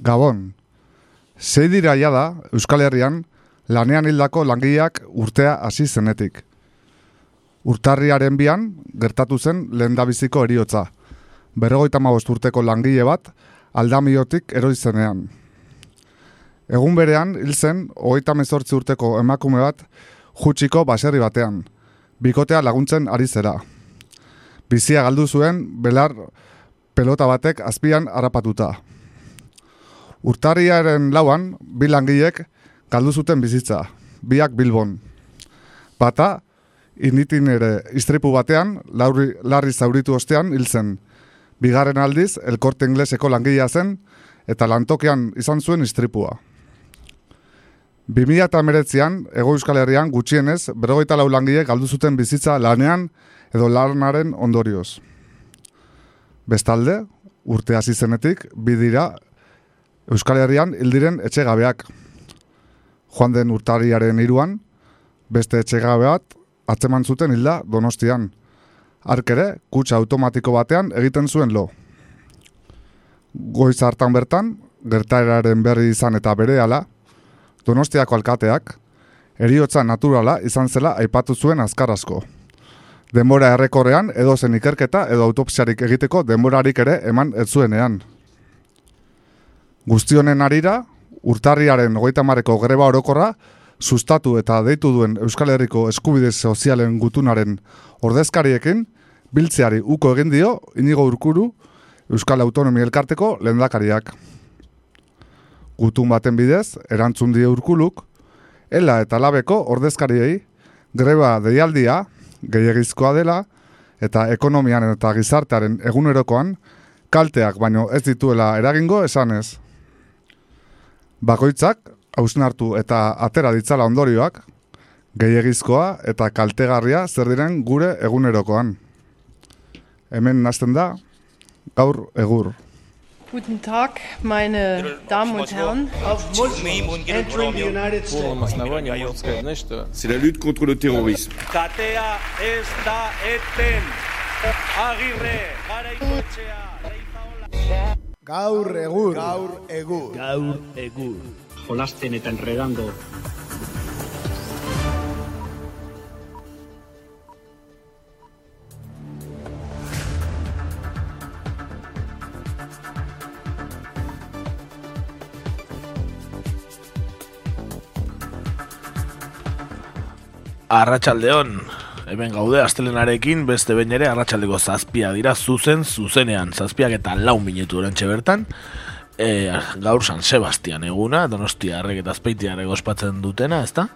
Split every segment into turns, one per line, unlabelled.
Gabon, zei dira da Euskal Herrian lanean hildako langileak urtea hasi zenetik. Urtarriaren bian gertatu zen lehen dabiziko eriotza. Berrogoita urteko langile bat aldamiotik eroizenean. Egun berean hil zen hogeita mezortzi urteko emakume bat jutsiko baserri batean. Bikotea laguntzen ari zera. Bizia galdu zuen belar pelota batek azpian harapatuta. Urtarriaren lauan, bi langilek galdu zuten bizitza, biak bilbon. Bata, initin ere istripu batean, lauri, larri zauritu ostean hil zen. Bigarren aldiz, elkorte ingleseko langilea zen, eta lantokian izan zuen istripua. 2000 eta meretzian, Ego Euskal Herrian gutxienez, berrogeita lau langile galdu zuten bizitza lanean edo lanaren ondorioz. Bestalde, urte hasi zenetik, bidira Euskal Herrian hildiren etxegabeak. Joan den urtariaren iruan, beste etxegabe bat atzeman zuten hilda donostian. Arkere, kutsa automatiko batean egiten zuen lo. Goiz hartan bertan, gertaeraren berri izan eta bere ala, donostiako alkateak, eriotza naturala izan zela aipatu zuen azkar asko. Denbora errekorrean edo zen ikerketa edo autopsiarik egiteko denborarik ere eman ez zuenean. Guztionen arira, urtarriaren hogeita marreko greba orokorra, sustatu eta deitu duen Euskal Herriko eskubide sozialen gutunaren ordezkariekin, biltzeari uko egin dio, inigo urkuru, Euskal Autonomia Elkarteko lehendakariak. Gutun baten bidez, erantzun die urkuluk, ela eta labeko ordezkariei, greba deialdia, gehiagizkoa dela, eta ekonomian eta gizartearen egunerokoan, kalteak baino ez dituela eragingo esanez. Bakoitzak, hausnartu eta atera ditzala ondorioak, gehiagizkoa eta kaltegarria zer diren gure egunerokoan. Hemen nazten da, gaur egur.
Guten Tag, meine Damen und Herren.
C'est la lutte contre le terrorisme.
Katea ez da eten. Agirre, garaikoetxea, leizaola.
Gaur egur. Gaur egur.
Gaur egur.
Jolasten eta enredando.
Arratxaldeon, hemen gaude astelenarekin beste behin ere arratsaldeko zazpia dira zuzen zuzenean zazpiak eta lau minutu orantxe bertan e, gaur San Sebastian eguna donostia harrek eta azpeitiarek ospatzen dutena, ezta?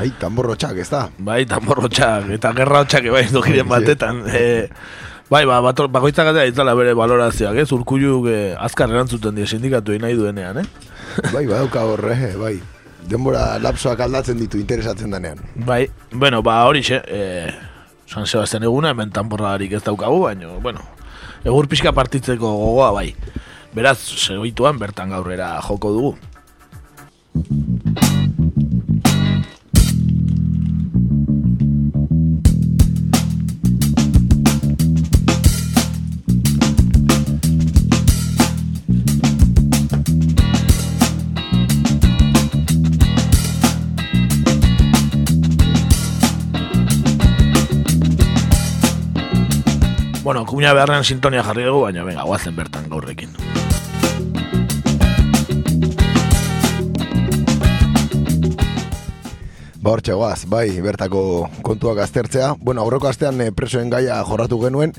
Ai, tamborrotxak, ez da?
Bai, tamborrotxak eta gerraotxak bai dukiren batetan e, Bai, ba, bat, bakoitzak eta itzala bere valorazioak, ez? Urkullu eh, azkar erantzuten die sindikatu nahi duenean, eh?
bai, bai, horre, bai denbora lapsoak aldatzen ditu interesatzen danean.
Bai, bueno, ba hori xe, e, San Sebastian eguna, hemen tanporrarik ez daukagu, baina, bueno, egur pixka partitzeko gogoa, bai. Beraz, segituan bertan gaurrera joko dugu. Bueno, kuña beharren sintonia jarri dugu, baina venga, guazen bertan gaurrekin.
Ba hortxe guaz, bai, bertako kontuak aztertzea. Bueno, aurreko astean eh, presoen gaia jorratu genuen.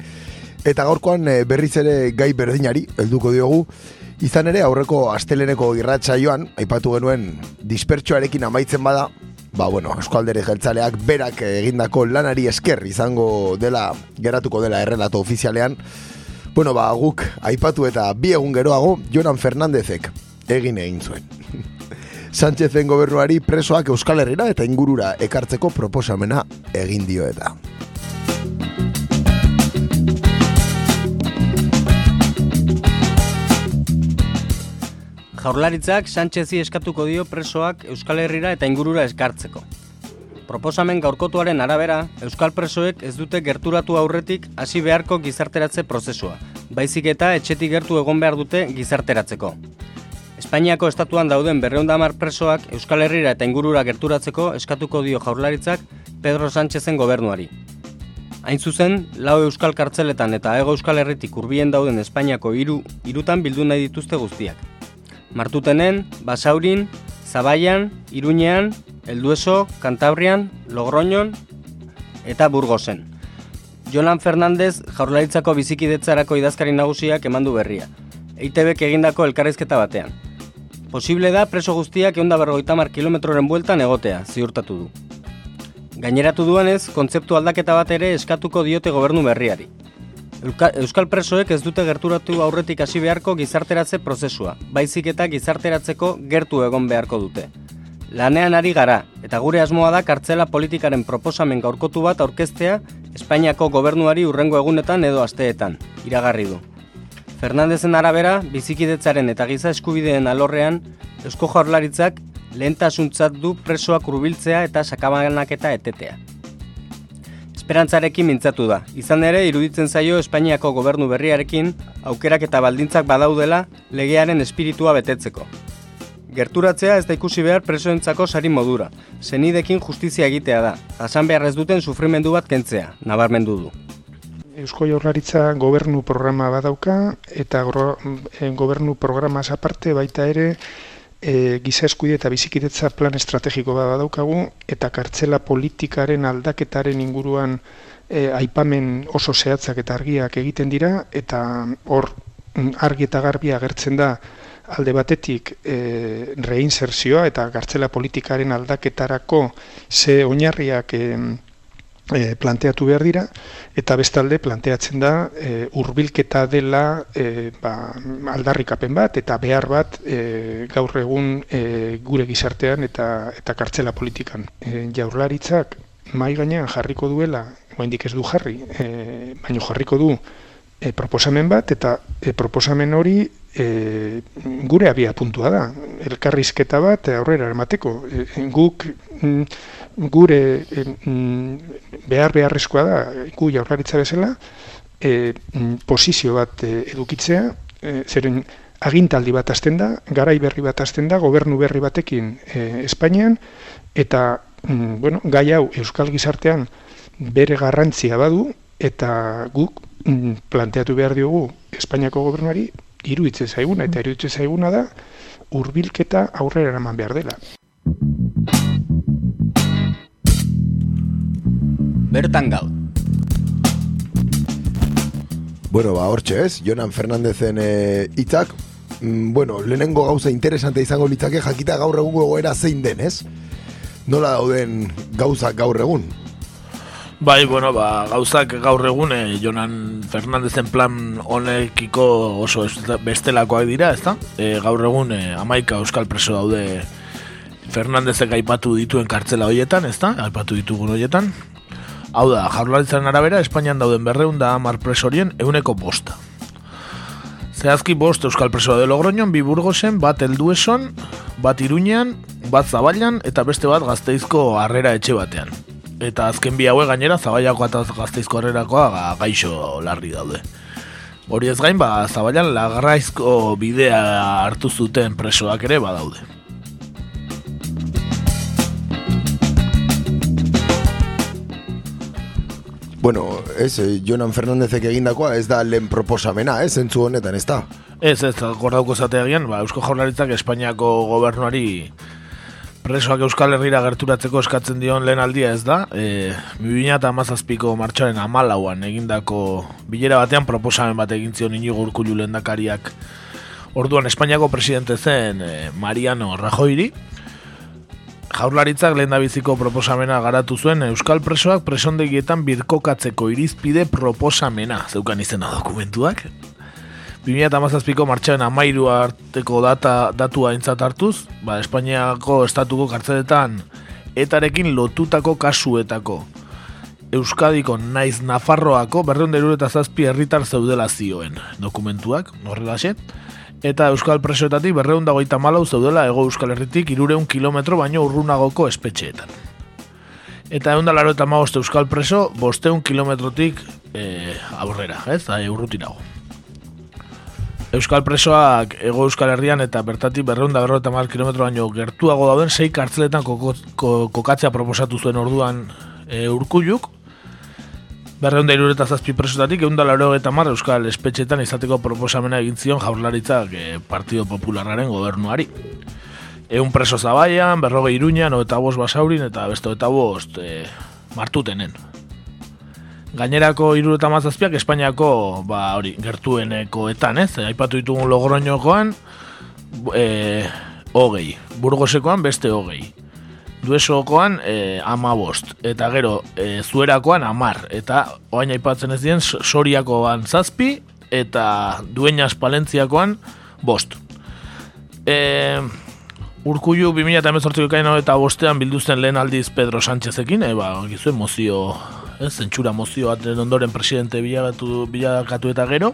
Eta gaurkoan eh, berriz ere gai berdinari, helduko diogu. Izan ere, aurreko asteleneko irratxa joan, aipatu genuen dispertsoarekin amaitzen bada, ba, bueno, eskualdere jeltzaleak berak egindako lanari esker izango dela, geratuko dela errelato ofizialean. Bueno, ba, guk aipatu eta bi egun geroago, Jonan Fernandezek egin egin zuen. Sánchezen gobernuari presoak Euskal Herrira eta ingurura ekartzeko proposamena egin dio eta.
Jaurlaritzak Sánchezi eskatuko dio presoak Euskal Herrira eta ingurura eskartzeko. Proposamen gaurkotuaren arabera, Euskal presoek ez dute gerturatu aurretik hasi beharko gizarteratze prozesua, baizik eta etxetik gertu egon behar dute gizarteratzeko. Espainiako estatuan dauden berreundamar presoak Euskal Herrira eta ingurura gerturatzeko eskatuko dio jaurlaritzak Pedro Sánchezen gobernuari. Hain zuzen, lau Euskal kartzeletan eta ego Euskal Herritik urbien dauden Espainiako hiru hirutan bildu nahi dituzte guztiak. Martutenen, Basaurin, Zabaian, Iruñean, Eldueso, Kantabrian, Logroñon eta Burgosen. Jonan Fernandez jaurlaritzako bizikidetzarako idazkari nagusiak emandu berria. EITBek egindako elkarrizketa batean. Posible da preso guztiak eunda berrogeita mar kilometroren bueltan egotea, ziurtatu du. Gaineratu duenez, kontzeptu aldaketa bat ere eskatuko diote gobernu berriari. Euskal presoek ez dute gerturatu aurretik hasi beharko gizarteratze prozesua, baizik eta gizarteratzeko gertu egon beharko dute. Lanean ari gara, eta gure asmoa da kartzela politikaren proposamen gaurkotu bat aurkeztea Espainiako gobernuari urrengo egunetan edo asteetan, iragarri du. Fernandezen arabera, bizikidetzaren eta giza eskubideen alorrean, Eusko Jaurlaritzak lehentasuntzat du presoak hurbiltzea eta sakabanaketa etetea. Esperantzarekin mintzatu da, izan ere iruditzen zaio Espainiako gobernu berriarekin aukerak eta baldintzak badaudela legearen espiritua betetzeko. Gerturatzea ez da ikusi behar presoentzako sari modura, zenidekin justizia egitea da, jasan behar ez duten sufrimendu bat kentzea, nabarmendu du.
Eusko Jaurlaritza gobernu programa badauka eta eh, gobernu programaz aparte baita ere e, giza eskuide eta bizikidetza plan estrategiko bat badaukagu eta kartzela politikaren aldaketaren inguruan e, aipamen oso zehatzak eta argiak egiten dira eta hor mm, argi eta garbi agertzen da alde batetik e, reinsertzioa eta kartzela politikaren aldaketarako ze oinarriak e, e, planteatu behar dira, eta bestalde planteatzen da e, hurbilketa dela e, ba, aldarrikapen bat eta behar bat e, gaur egun e, gure gizartean eta eta kartzela politikan. E, jaurlaritzak mai gainean jarriko duela, oraindik ez du jarri, e, baino jarriko du e, proposamen bat eta e, proposamen hori e, gure abia puntua da. Elkarrizketa bat aurrera emateko. E, guk mm, gure mm, behar beharrezkoa da gu jaurlaritza bezala e, mm, posizio bat e, edukitzea, e, zeren agintaldi bat hasten da, garai berri bat hasten da, gobernu berri batekin e, Espainian, eta mm, bueno, gai hau Euskal Gizartean bere garrantzia badu, eta guk mm, planteatu behar diogu Espainiako gobernuari iruditzen zaiguna, eta iruditzen zaiguna da hurbilketa aurrera eraman behar dela.
Bertan gau.
Bueno, ba, hortxe ez, Jonan Fernandezen eh, hitzak, mm, bueno, lehenengo gauza interesante izango litzake jakita gaur egungo goera zein den, ez? Nola dauden gauzak gaur egun?
Bai, bueno, ba, gauzak gaur egun, eh, Jonan Fernandezen plan honekiko oso bestelakoak dira, ezta? E, gaur egun eh, amaika euskal preso daude Fernandezek aipatu dituen kartzela hoietan, ezta? Aipatu ditugun hoietan. Hau da, jaurlaritzaren arabera, Espainian dauden berreun da amar presorien euneko bosta. Zehazki bost euskal presoa de Logroñon, bi Burgosen, bat Eldueson, bat Iruñean, bat Zaballan eta beste bat Gazteizko harrera etxe batean. Eta azken bi hauek gainera Zabaiako eta Gazteizko harrerakoa ga, gaixo larri daude. Hori ez gain, ba, Zaballan lagarraizko bidea hartu zuten presoak ere badaude.
Bueno, ez, eh, Jonan Fernandezek egindakoa ez da lehen proposamena, ez, zentzu honetan, ez da?
Ez, ez, gordauko zateagian, ba, Eusko Jaurlaritzak Espainiako gobernuari presoak Euskal Herrira gerturatzeko eskatzen dion lehen aldia ez da. E, 2008ko martxaren amalauan egindako bilera batean proposamen bat egin zion inigo urkullu lehendakariak orduan Espainiako presidente zen e, Mariano Rajoyri. Jaurlaritzak lehendabiziko proposamena garatu zuen Euskal presoak presondegietan birkokatzeko irizpide proposamena. Zeukan izena dokumentuak. 2008ko martxaren amairu arteko data, datua aintzat hartuz, ba, Espainiako estatuko kartzeletan etarekin lotutako kasuetako. Euskadiko naiz Nafarroako berreun eta zazpi herritar zeudela zioen. Dokumentuak, horrelaxe, eta Euskal presoetatik berreun dagoita malau zeudela ego Euskal Herritik irureun kilometro baino urrunagoko espetxeetan. Eta egun da laro eta maoste Euskal preso, bosteun kilometrotik e, aurrera, ez, da, urrutinago. Euskal presoak ego Euskal Herrian eta bertatik berreunda berrota mar kilometro baino gertuago dauden sei kartzeletan kokatzea proposatu zuen orduan e, urkulluk. Berreunda irureta zazpi presotatik, egun da eta mar Euskal espetxetan izateko proposamena egin zion jaurlaritzak e, Partido Popularraren gobernuari. Egun preso zabaian, berroge iruñan, eta bost basaurin, eta beste eta bost e, martutenen. Gainerako iru eta mazazpiak Espainiako ba, hori, gertuenekoetan, ez? Aipatu ditugun logroñokoan, e, hogei. Burgosekoan beste hogei. Duesokoan e, ama bost. Eta gero, e, zuerakoan amar. Eta oain aipatzen ez dien, soriakoan zazpi, eta dueñas palentziakoan bost. E, Urkullu 2018ko kaino eta bostean bilduzten lehen aldiz Pedro Sánchezekin, e, ba, gizuen mozio ez, zentsura mozio baten ondoren presidente bilakatu, bilakatu eta gero.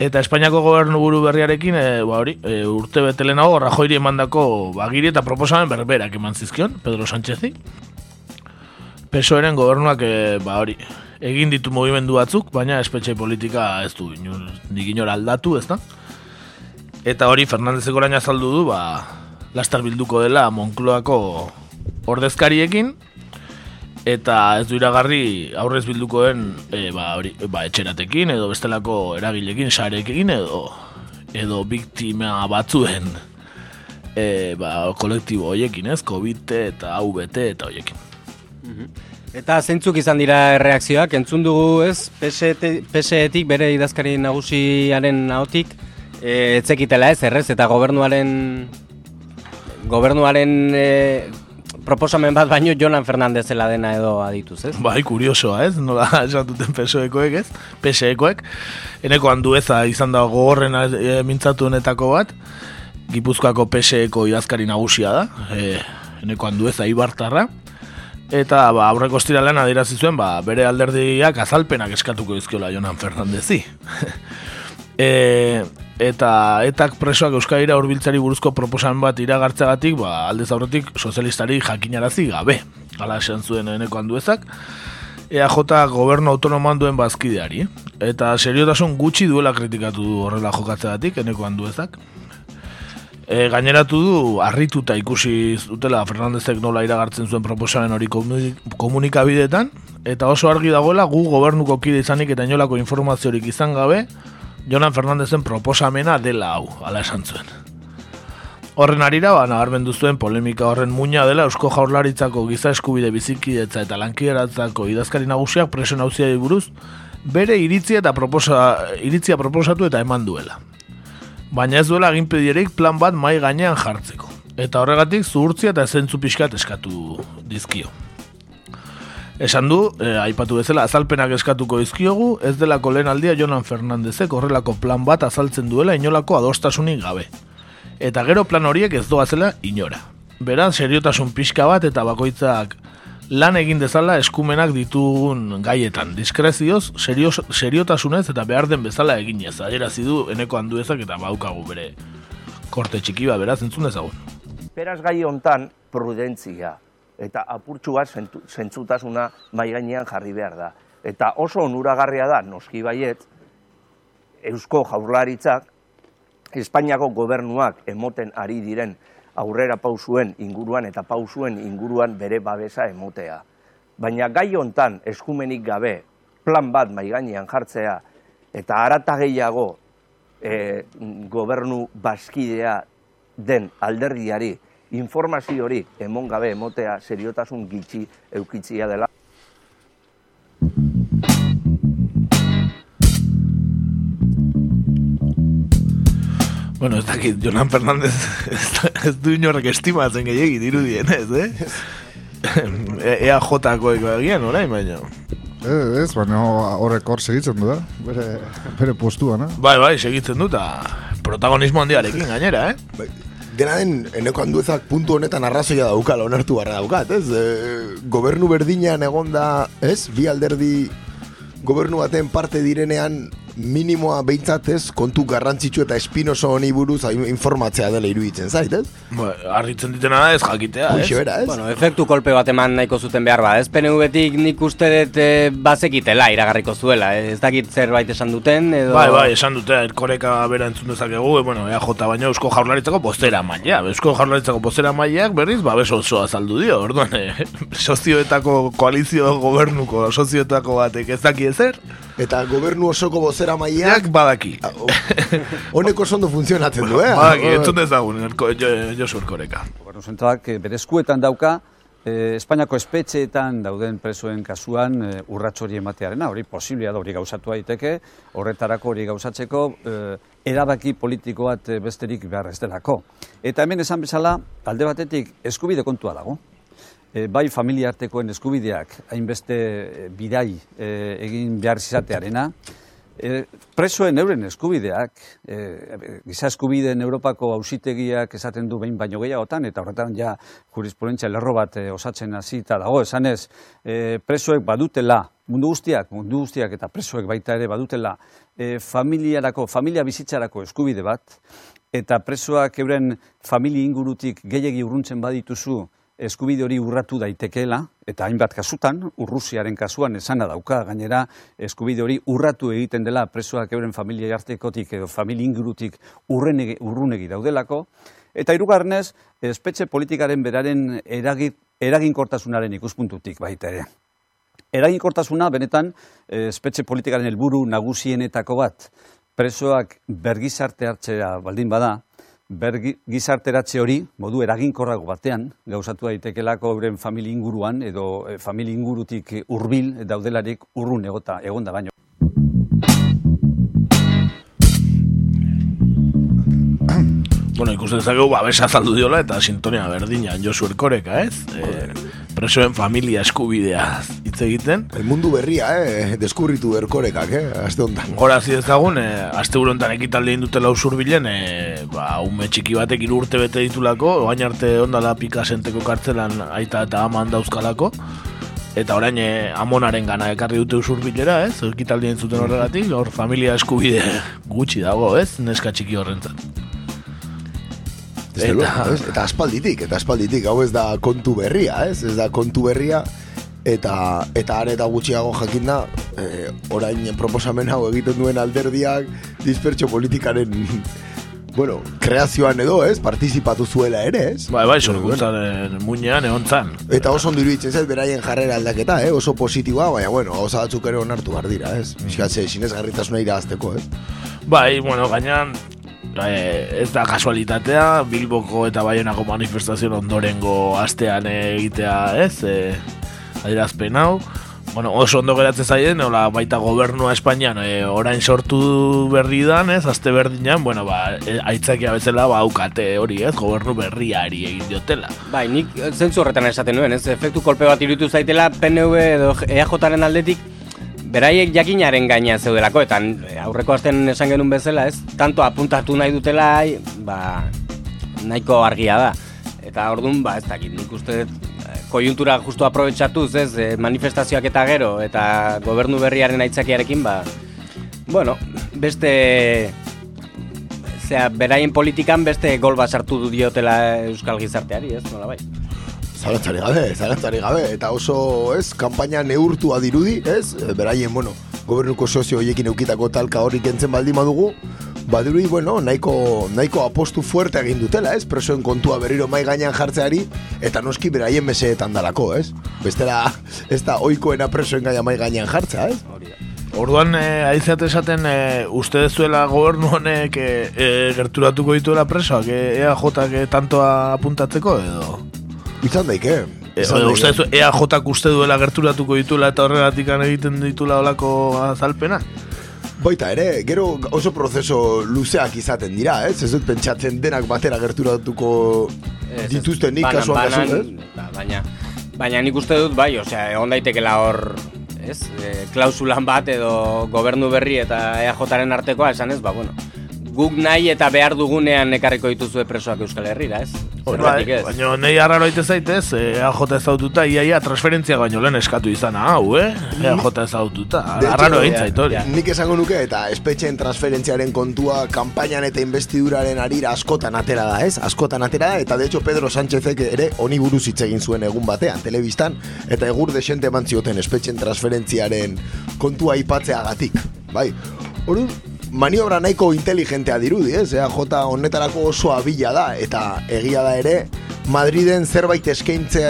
Eta Espainiako gobernu buru berriarekin, e, ba hori, e, urte bete lehenago, emandako bagiri eta proposamen berberak eman zizkion, Pedro Sánchezi. Pesoeren gobernuak, e, ba hori, egin ditu movimendu batzuk, baina espetxe politika ez du, nik inora aldatu, ez da? Eta hori, Fernandezeko laina azaldu du, ba, lastar bilduko dela Moncloako ordezkariekin, eta ez du iragarri aurrez bildukoen e, ba, hori, ba, etxeratekin edo bestelako eragilekin sarekin edo edo biktima batzuen e, ba, kolektibo hoiekin ez, COVID eta AVT eta hoiekin
mhm. Eta zeintzuk izan dira reakzioak, entzun dugu ez, PSE-etik bere idazkari nagusiaren ahotik, e, etzekitela ez, errez, eta gobernuaren gobernuaren e, proposamen bat baino Jonan Fernandezela dena edo adituz, ez?
Bai, kuriosoa, ez? Nola esan duten PSOEkoek, ez? PSEkoek. Eneko handueza izan da gogorren e, mintzatu honetako bat. Gipuzkoako PSEko idazkari nagusia da. E, eneko handueza ibartarra. Eta ba, aurreko estiralean adirazi zuen, ba, bere alderdiak azalpenak eskatuko izkiola Jonan Fernandezi. e, eta etak presoak euskadira hurbiltzari buruzko proposan bat iragartzagatik, ba, aldez aurretik sozialistari jakinarazi gabe. Hala esan zuen eneko handuezak. EAJ gobernu autonoman duen bazkideari. Eta seriotasun gutxi duela kritikatu du horrela jokatzeagatik eneko handuezak. E, gaineratu du, harrituta ikusi dutela Fernandezek nola iragartzen zuen proposamen hori komunikabideetan, eta oso argi dagoela gu gobernuko kide izanik eta inolako informaziorik izan gabe, Jonan Fernandezen proposamena dela hau, ala esan zuen. Horren arira, ba, nabarmendu zuen polemika horren muina dela Eusko Jaurlaritzako giza eskubide bizikidetza eta lankideratzako idazkari nagusiak preso nauzia buruz, bere iritzia eta proposa, iritzia proposatu eta eman duela. Baina ez duela aginpedierik plan bat mai gainean jartzeko. Eta horregatik zuhurtzia eta zentzu pixkat eskatu dizkio. Esan du, eh, aipatu bezala, azalpenak eskatuko izkiogu, ez delako lehen aldia Jonan Fernandezek horrelako plan bat azaltzen duela inolako adostasunik gabe. Eta gero plan horiek ez doazela inora. Beraz, seriotasun pixka bat eta bakoitzak lan egin dezala eskumenak ditugun gaietan. Diskrezioz, serios, seriotasunez eta behar den bezala eginez. Aderazi du eneko handuezak eta baukagu bere korte txiki bat, beraz, entzun dezagun.
Beraz gai hontan prudentzia, eta apurtxu bat zentzutasuna mai gainean jarri behar da. Eta oso onuragarria da, noski baiet, Eusko Jaurlaritzak, Espainiako gobernuak emoten ari diren aurrera pausuen inguruan eta pausuen inguruan bere babesa emotea. Baina gai hontan eskumenik gabe plan bat mai gainean jartzea eta arata gehiago e, gobernu baskidea den alderdiari informazio hori emon gabe emotea seriotasun gitxi eukitzia dela.
Bueno, ez dakit, Jonan Fernández ez du inorrek estimatzen gehiagi dirudien, ez, eh? Ea jotako eko egian, orain, baina.
Ez, baina horrek hor segitzen du da, bere, bere postua, na?
Bai, bai, segitzen du, eta protagonismo handiarekin gainera, eh? Bai,
dena den, eneko handuezak puntu honetan arrazoia daukala, onartu barra daukat, ez? E, gobernu berdinean egonda, ez? Bi alderdi gobernu baten parte direnean minimoa behintzat ez, kontu garrantzitsu eta espinoso honi buruz informatzea dela iruditzen zait, ez?
Ba, harritzen ditena da ez jakitea, ez?
Bera, ez?
Bueno, efektu kolpe bat eman nahiko zuten behar ba, ez PNV-tik nik uste dut e, bazekitela iragarriko zuela, eh? ez dakit zerbait esan duten, edo...
Bai, bai, esan dute, erkoreka bera entzun dezakegu, e, bueno, EAJ baino Eusko Jaurlaritzako bostera maila. Eusko Jaurlaritzako bostera mailak berriz, ba, beso osoa azaldu dio, orduan, e, sozioetako koalizio gobernuko sozioetako batek ez daki ezer,
Eta gobernu osoko bozera maileak
jak badaki.
honeko oso ondo funtzionatzen du, eh?
Badaki, entzun dezagun, Josu Erkoreka.
Gobernu zentralak eh, bere eskuetan dauka, eh, Espainiako espetxeetan dauden presoen kasuan eh, urrats hori ematearena, hori posiblea da hori gauzatu daiteke, horretarako hori gauzatzeko eh, erabaki politiko bat eh, besterik behar ez delako. Eta hemen esan bezala, alde batetik eskubide kontua dago. E, bai familia artekoen eskubideak hainbeste e, bidai e, egin behar izatearena, e, presoen euren eskubideak, e, giza eskubideen Europako hausitegiak esaten du behin baino gehiagotan, eta horretan ja jurisprudentzia lerro bat e, osatzen hasita dago, esanez, e, presoek badutela, mundu guztiak, mundu guztiak eta presoek baita ere badutela, e, familiarako, familia bizitzarako eskubide bat, eta presoak euren familia ingurutik gehiegi urruntzen badituzu, eskubide hori urratu daitekeela, eta hainbat kasutan, Urrusiaren kasuan esana dauka, gainera eskubide hori urratu egiten dela presoak euren familia artekotik edo familia ingurutik urrenegi, urrunegi daudelako, eta hirugarrenez espetxe politikaren beraren eragi, eraginkortasunaren ikuspuntutik baita ere. Eraginkortasuna benetan espetxe politikaren helburu nagusienetako bat, presoak bergizarte hartzea baldin bada, bergi, gizarteratze hori modu eraginkorrago batean gauzatu daitekelako euren familia inguruan edo e, familia ingurutik hurbil daudelarik urrun egota egonda baino.
Bueno, ikusten dezakegu babesa azaldu diola eta sintonia berdina Josu Erkoreka, ez? E, presoen familia eskubidea hitz egiten.
El mundu berria, eh? Deskurritu erkorekak, eh? Aste honetan.
Gora ezagun, e, aste honetan ekitalde indutela usurbilen, e, ba, ume txiki batek urte bete ditulako, oain arte ondala pikasenteko kartzelan aita eta ama dauzkalako. Eta orain e, amonaren gana ekarri dute usurbilera, ez? Ekitaldi entzuten horregatik, hor familia eskubide gutxi dago, ez? Neska txiki horrentzat.
Luego, ez? eta aspalditik, eta aspalditik, hau ez da kontu berria, ez? Ez da kontu berria, eta eta are eta gutxiago jakin da, e, orain proposamen hau egiten duen alderdiak dispertso politikaren bueno, kreazioan edo, ez? Partizipatu zuela ere, ez?
Bai, bai, sorkuntzaren muinean egon zan.
Eta oso ondo iruditzen zait beraien jarrera aldaketa, eh? Oso positiboa, baina bueno, gauza batzuk ere onartu behar dira, ez? Fiskatze, sinesgarritasuna irabazteko, ez?
Bai, bueno, gainan eh, ez da kasualitatea, Bilboko eta Baionako manifestazio ondorengo astean egitea, ez? Eh, adierazpen hau. Bueno, oso ondo geratzen zaien, hola, baita gobernua Espainian e, orain sortu berri dan, ez, azte berdinan, bueno, ba, e, aitzakia bezala, ba, aukate hori, ez, gobernu berriari egin diotela.
Bai, nik zentzu horretan esaten nuen, ez, efektu kolpe bat iruditu zaitela PNV edo EAJaren aldetik, beraiek jakinaren gaina zeudelako, eta aurreko astean esan genuen bezala, ez, tanto apuntatu nahi dutela, ba, nahiko argia da. Eta orduan, ba, ez dakit, nik uste dut, kojuntura justu aprobetsatuz, ez, eh, manifestazioak eta gero, eta gobernu berriaren aitzakiarekin, ba, bueno, beste, zera, beraien politikan beste gol bat sartu du diotela Euskal Gizarteari, ez, nola bai?
Zalantzari gabe, zalantzari gabe, eta oso, ez, kanpaina neurtua dirudi, ez, beraien, bueno, gobernuko sozio horiekin eukitako talka hori kentzen baldin badugu, badirudi, bueno, nahiko, nahiko apostu fuerte egin dutela, ez? Presoen kontua berriro mai gainean jartzeari, eta noski beraien meseetan dalako, ez? Bestela, ez da oikoena presoen gaina mai gainean jartzea, ez?
Orduan, eh, aizeat esaten, eh, uste dezuela gobernu honek eh, eh, gerturatuko dituela presoak, eh, EAJak eh, tantoa apuntatzeko, edo?
Izan daike,
E, uste EAJak uste duela gerturatuko dituela eta horregatik egiten ditula olako azalpena?
Baita ere, gero oso prozeso luzeak izaten dira, ez? Ez dut pentsatzen denak batera gerturatuko dituztenik kasuan kasu, ez?
Ba, baina, baina nik uste dut, bai, osea, egon daitekela hor, ez? E, klausulan bat edo gobernu berri eta EAJaren artekoa, esan ez, ba, bueno, guk nahi eta behar dugunean ekarriko dituzue presoak Euskal Herrira, ez?
Bai,
Zergatik ez?
baina nahi arraro aite zaitez, e, EAJ ezaututa, iaia transferentzia baino lehen eskatu izana, hau, eh? EAJ ezaututa, arraro egin zait hori.
Nik esango nuke eta espetxeen transferentziaren kontua kanpainan eta investiduraren arira askotan atera da, ez? Askotan atera da eta de hecho Pedro Sánchezek ere honi buruz hitz egin zuen egun batean telebistan eta egur desente eman zioten espetxeen transferentziaren kontua aipatzeagatik. Bai. Orduan, maniobra nahiko inteligentea dirudi, ez? Ea jota honetarako oso abila da eta egia da ere Madriden zerbait eskaintze,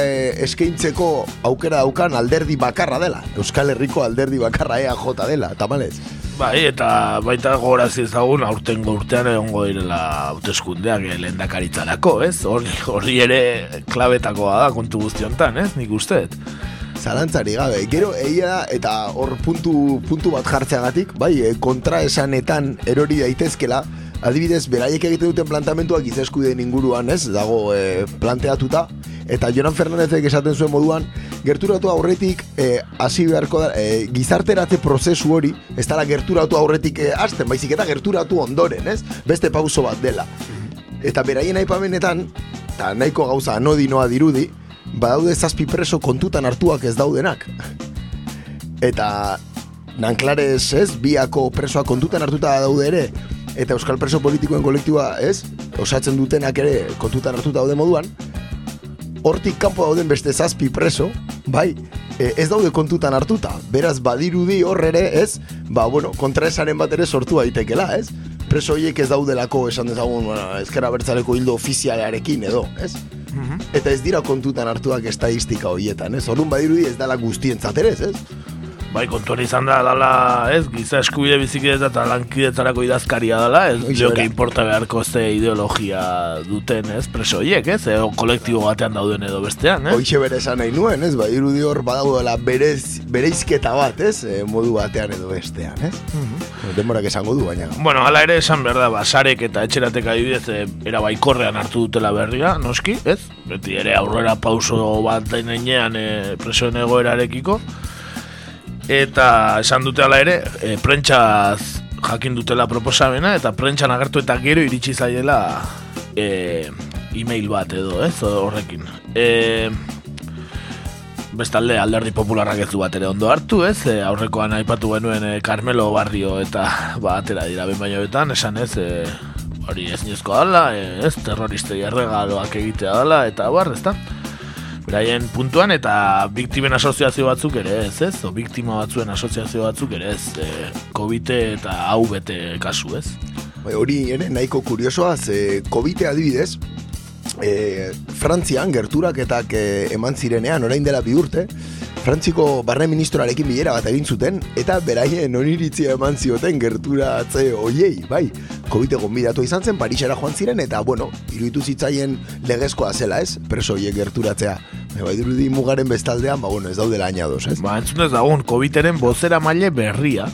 eskaintzeko aukera daukan alderdi bakarra dela. Euskal Herriko alderdi bakarra EAJ dela, tamalez.
Bai, eta baita gogorazi ezagun aurten urtean egongo direla hauteskundeak eh, lehendakaritzarako, ez? Hori, hori ere klabetakoa da kontu guzti hontan, ez? Nik uste dut.
Zalantzari gabe, gero egia da, eta hor puntu, puntu bat jartzeagatik, bai, e, kontra esanetan erori daitezkela, adibidez, beraiek egiten duten plantamentuak izeskudeen inguruan, ez, dago e, planteatuta, eta Jonan Fernandezek esaten zuen moduan, gerturatu aurretik e, hasi beharko da, e, gizarteratze prozesu hori, ez dela gerturatu aurretik e, hasten, baizik eta gerturatu ondoren, ez, beste pauso bat dela. Eta beraien aipamenetan, eta nahiko gauza anodinoa dirudi, badaude zazpi preso kontutan hartuak ez daudenak. Eta Nanklarez, ez, biako presoak kontutan hartuta daude ere, eta Euskal Preso Politikoen kolektiba, ez, osatzen dutenak ere kontutan hartuta daude moduan, hortik kanpo dauden beste zazpi preso, bai, e, ez daude kontutan hartuta. Beraz, badirudi hor ere, ez, ba, bueno, kontraesaren bat ere sortu daitekela, ez? Preso horiek ez daudelako esan dezagun, ezkera bertzaleko hildo ofizialarekin edo, ez? Eta ez dira kontutan hartuak estadistika horietan, ez? Orduan badirudi ez dela guztientzat ere, ez?
Bai, kontuan izan da, dala, ez, giza eskubide bizikidetza eta lankidetzarako idazkaria dala, ez,
Hoxe
lioke
bera.
importa beharko ze ideologia duten, ez, preso horiek, ez, edo kolektibo batean dauden edo bestean, ez?
Hoixe bere esan nahi nuen, ez? Badirudi hor badaudela berez, bereizketa bat, ez? E, modu batean edo bestean, ez? Denborak esango du, baina.
Bueno, hala ere esan behar da, basarek eta etxeratek adibidez e, era baikorrean hartu dutela berria, noski, ez? Beti ere aurrera pauso bat denean e, presoen egoerarekiko. Eta esan dute hala ere, e, prentxaz jakin dutela proposamena, eta prentxan agertu eta gero iritsi zaiela e, e-mail bat edo, ez, horrekin. E, bestalde alderdi popularrak ez du bat ere ondo hartu, ez? E, aurrekoan aipatu genuen e, Carmelo Barrio eta ba, atera dira ben bainoetan, esan ez, e, hori ez nizko dala, e, ez, terroristei erregaloak egitea dala, eta bar, ez da? Beraien puntuan eta biktimen asoziazio batzuk ere ez, ez? O biktima batzuen asoziazio batzuk ere ez, e, COVID eta hau bete kasu, ez?
Bai, hori ere nahiko kuriosoa, ze COVID adibidez, e, Frantzian gerturaketak e, eman zirenean, orain dela bi urte, Frantziko barne ministroarekin bilera bat egin zuten, eta beraien oniritzia eman zioten gerturatze hoiei, bai. COVID gonbidatu izan zen, Parisera joan ziren, eta, bueno, iruditu zitzaien legezkoa zela, ez? Preso hoiek gerturatzea. Bai, bai, dirudi mugaren bestaldean, ba, bueno, ez daudela añados, ez?
Ba, entzun ez dagoen, COVID-eren bozera maile berria,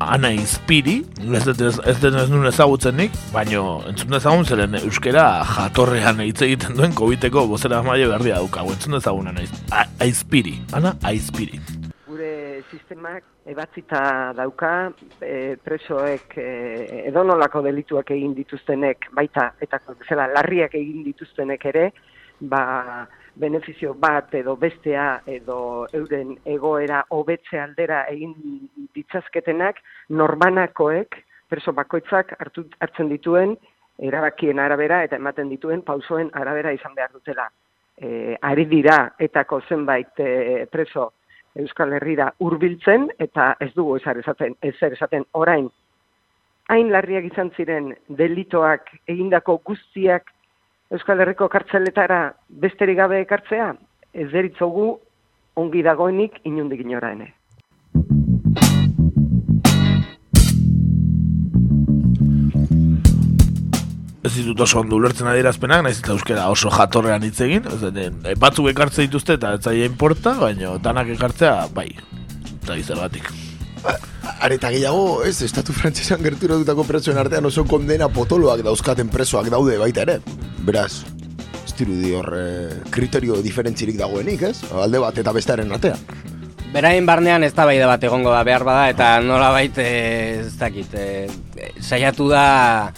Ana Inspiri, ez dut ez, ez, ez nuen ezagutzen baino entzun dezagun zeren euskera jatorrean hitz egiten duen COVID-eko bozera maile berria daukagu, entzun dezagun Ana Aizpiri, Ana Aizpiri.
gure sistemak ebatzita dauka e, presoek e, edonolako delituak egin dituztenek baita eta zela larriak egin dituztenek ere ba benefizio bat edo bestea edo euren egoera hobetze aldera egin ditzazketenak norbanakoek preso bakoitzak hartu, hartzen dituen erabakien arabera eta ematen dituen pausoen arabera izan behar dutela. E, ari dira etako zenbait e, preso Euskal Herrira hurbiltzen eta ez dugu ezer esaten, ezer esaten orain hain larriak izan ziren delitoak egindako guztiak Euskal Herriko kartzeletara besterik gabe ekartzea, ez deritzogu ongi dagoenik inundik inora ene.
Ez ditut oso ondo ulertzen adierazpenak, naiz eta euskera oso jatorrean hitz egin, ez den, e, batzuk ekartze dituzte eta ez zaie importa, baina danak ekartzea, bai, eta izergatik.
Areta gehiago, ez, estatu frantzesan gerturatutako presoen artean oso kondena potoloak dauzkaten presoak daude baita ere. Beraz, ez dirudi hor eh, kriterio diferentzirik dagoenik, ez? Alde bat eta bestearen artean.
Berain barnean ez da bat egongo da behar bada, eta nola baita ez dakit, e, saiatu da,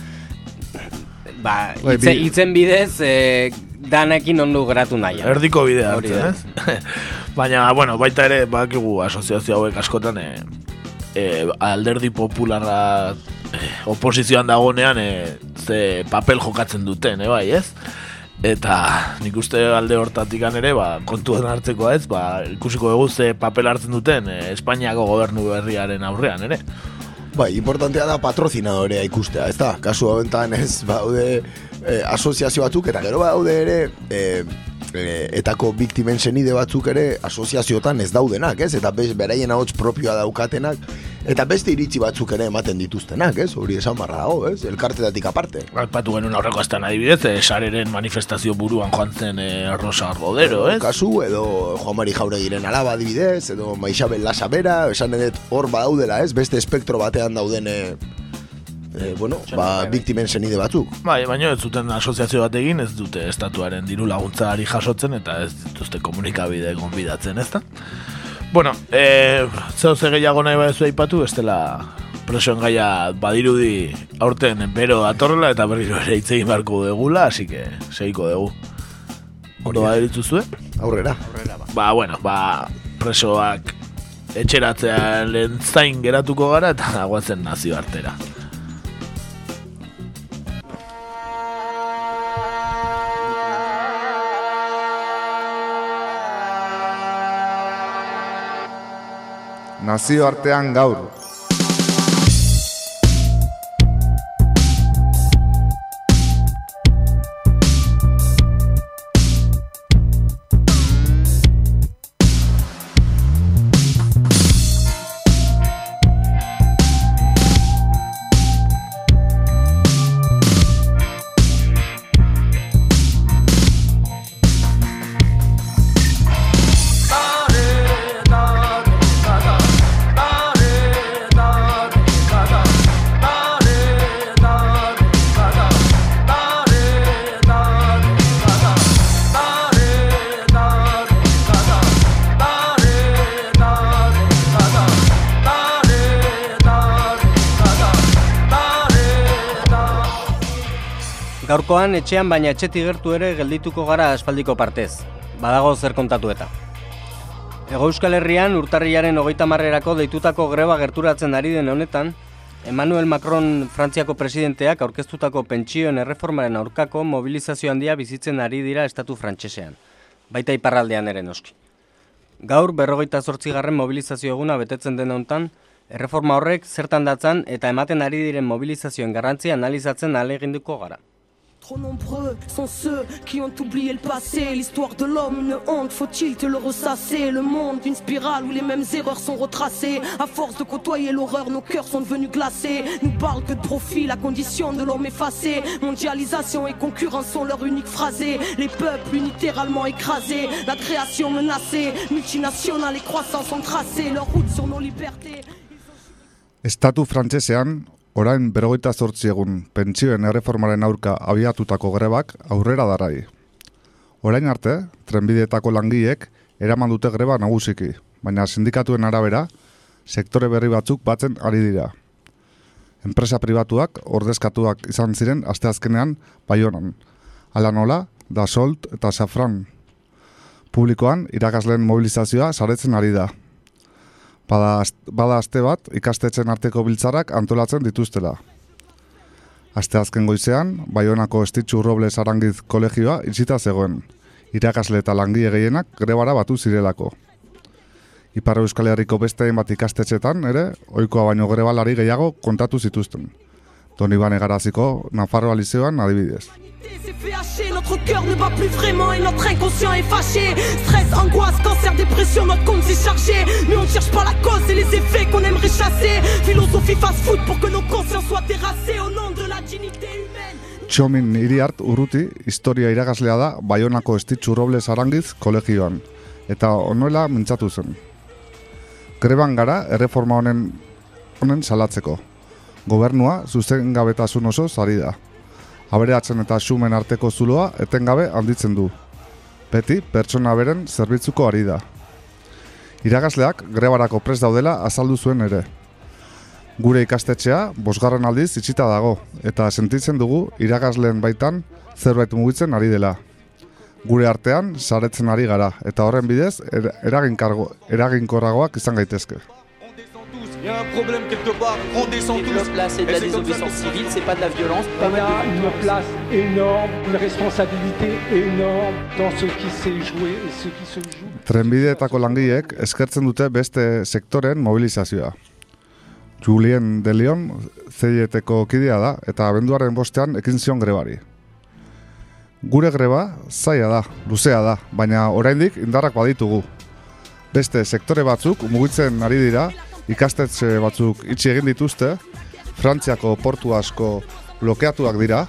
ba,
Bai,
itze, itzen bidez, e, danekin ondo geratu nahi.
Erdiko bidea hartzen,
da.
ez? Baina, bueno, baita ere, bakigu asoziazio hauek askotan, e, e, alderdi popularra e, oposizioan dagonean, e, ze papel jokatzen duten, e, bai, ez? Eta nik uste alde hortatik ere, ba, kontuan hartzeko ez, ba, ikusiko dugu ze papel hartzen duten e, Espainiako gobernu berriaren aurrean, ere?
Bai, importantea da patrozinadorea ikustea, ez da? Kasu hauentan ez, baude e, asoziazio batzuk, eta gero baude ere, e, e, etako biktimen senide batzuk ere asoziaziotan ez daudenak, ez? Eta bez, beraien ahots propioa daukatenak, eta beste iritzi batzuk ere ematen dituztenak, ez? Hori esan barra dago, ez? Elkartetatik aparte.
Aipatu genuen aurreko estan adibidez, e, sareren manifestazio buruan joan zen e, Rosa Rodero, ez?
Kasu, edo Juan Mari Jauregiren alaba adibidez, edo Maixabel Lasabera, esan edet hor badaudela, ez? Beste espektro batean dauden, e, e, bueno, ba, biktimen senide batzuk.
Bai, baina ez zuten asoziazio bat egin, ez dute estatuaren diru laguntzari jasotzen eta ez dituzte komunikabide gonbidatzen, ezta? Bueno, e, zeu ze gehiago nahi badezu aipatu, ez dela presoen gaia badirudi aurten bero datorrela eta berriro ere hitz egin beharko degula, así que segiko dugu. Ondo badirituzue?
Aurrera.
Ba, bueno, ba, presoak etxeratzean lehen zain geratuko gara eta guazen nazio artera.
Nazio artean gaur.
Etxean baina etxetik gertu ere geldituko gara aspaldiko partez. Badago zer kontatu eta. Ego Euskal Herrian urtarrilaren hogeita marrerako deitutako greba gerturatzen ari den honetan, Emmanuel Macron Frantziako presidenteak aurkeztutako pentsioen erreformaren aurkako mobilizazio handia bizitzen ari dira estatu frantsesean. Baita iparraldean ere noski. Gaur berrogeita zortzigarren mobilizazio eguna betetzen den hontan, erreforma horrek zertan datzan eta ematen ari diren mobilizazioen garrantzia analizatzen aleginduko gara.
Trop nombreux sont ceux qui ont oublié le passé. L'histoire de l'homme, une honte, faut-il te le ressasser? Le monde, une spirale où les mêmes erreurs sont retracées. À force de côtoyer l'horreur, nos cœurs sont devenus glacés. Nous parlent que de profit, la condition de l'homme effacée. Mondialisation et concurrence sont leurs uniques phrasés. Les peuples unilatéralement écrasés, la création menacée. Multinationales et croissance sont tracées, leur route sur nos libertés.
Estatu frantsesean, orain berrogeita zortzi egun pentsioen erreformaren aurka abiatutako grebak aurrera darai. Orain arte, trenbideetako langileek eraman dute greba nagusiki, baina sindikatuen arabera, sektore berri batzuk batzen ari dira. Enpresa pribatuak ordezkatuak izan ziren asteazkenean Baionan. Hala nola, Dasolt eta Safran. Publikoan irakasleen mobilizazioa saretzen ari da. Bada, bada aste bat ikastetxen arteko biltzarak antolatzen dituztela. Aste azken goizean, Baionako Estitxu Robles Arangiz kolegioa itxita zegoen. Irakasle eta langile gehienak grebara batu zirelako. Ipar Euskal Herriko beste hainbat ikastetxetan ere, ohikoa baino grebalari gehiago kontatu zituzten. Doni Bane Garaziko Nafarroa Liceoan adibidez.
Notre cœur ne bat plus vraiment et notre inconscient est fâché. Stress, angoisse, cancer, dépression, notre compte s'est chargé. Mais on ne cherche pas la cause et les effets qu'on aimerait chasser. Philosophie fast-food pour que nos consciences soient terrassées au nom de la dignité humaine.
Txomin Iriart Urruti historia iragaslea da Baionako Estitxu Robles Arangiz kolegioan, eta onuela mintzatu zen. Greban gara erreforma honen honen salatzeko. Gobernua zuzengabetasun oso zari da. Abereatzen eta xumen arteko zuloa etengabe handitzen du. Beti pertsona beren zerbitzuko ari da. Iragazleak grebarako prest daudela azaldu zuen ere. Gure ikastetxea bosgarren aldiz itxita dago eta sentitzen dugu iragazleen baitan zerbait mugitzen ari dela. Gure artean saretzen ari gara eta horren bidez er, eraginkorragoak izan gaitezke.
Il y a un problème quelque part, on descend tous.
là, c'est de la désobéissance civile, c'est pas de la violence.
Il y a une place énorme, une responsabilité énorme dans ce qui s'est joué et ce qui se joue.
Trenbideetako langileek eskertzen dute beste sektoren mobilizazioa. Julien de Leon zeieteko kidea da eta abenduaren bostean ekin zion grebari. Gure greba zaila da, luzea da, baina oraindik indarrak baditugu. Beste sektore batzuk mugitzen ari dira, ikastetxe batzuk itxi egin dituzte, Frantziako portu asko blokeatuak dira,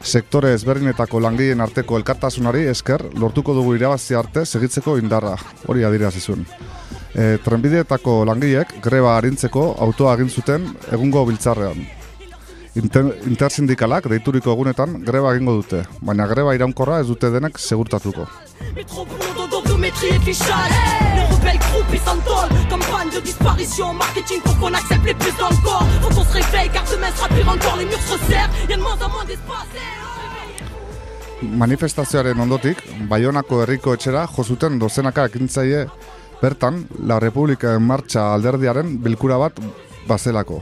sektore ezberdinetako langileen arteko elkartasunari esker lortuko dugu irabazi arte segitzeko indarra, hori adierazi zuen. E, trenbideetako langileek greba arintzeko autoa egin zuten egungo biltzarrean. Inter, intersindikalak deituriko egunetan greba egingo dute, baina greba iraunkorra ez dute denek segurtatuko.
D'odométrie et fichage Les rebelles croupis s'endolent Campagne de disparition Marketing pour qu'on accepte les plus dans le corps Faut qu'on se réveille car demain sera pire encore Les murs se resserrent Y'a de moins en moins d'espace
Manifestazioaren ondotik, Baionako herriko etxera jo zuten dozenaka ekintzaile bertan La República en Marcha alderdiaren bilkura bat bazelako.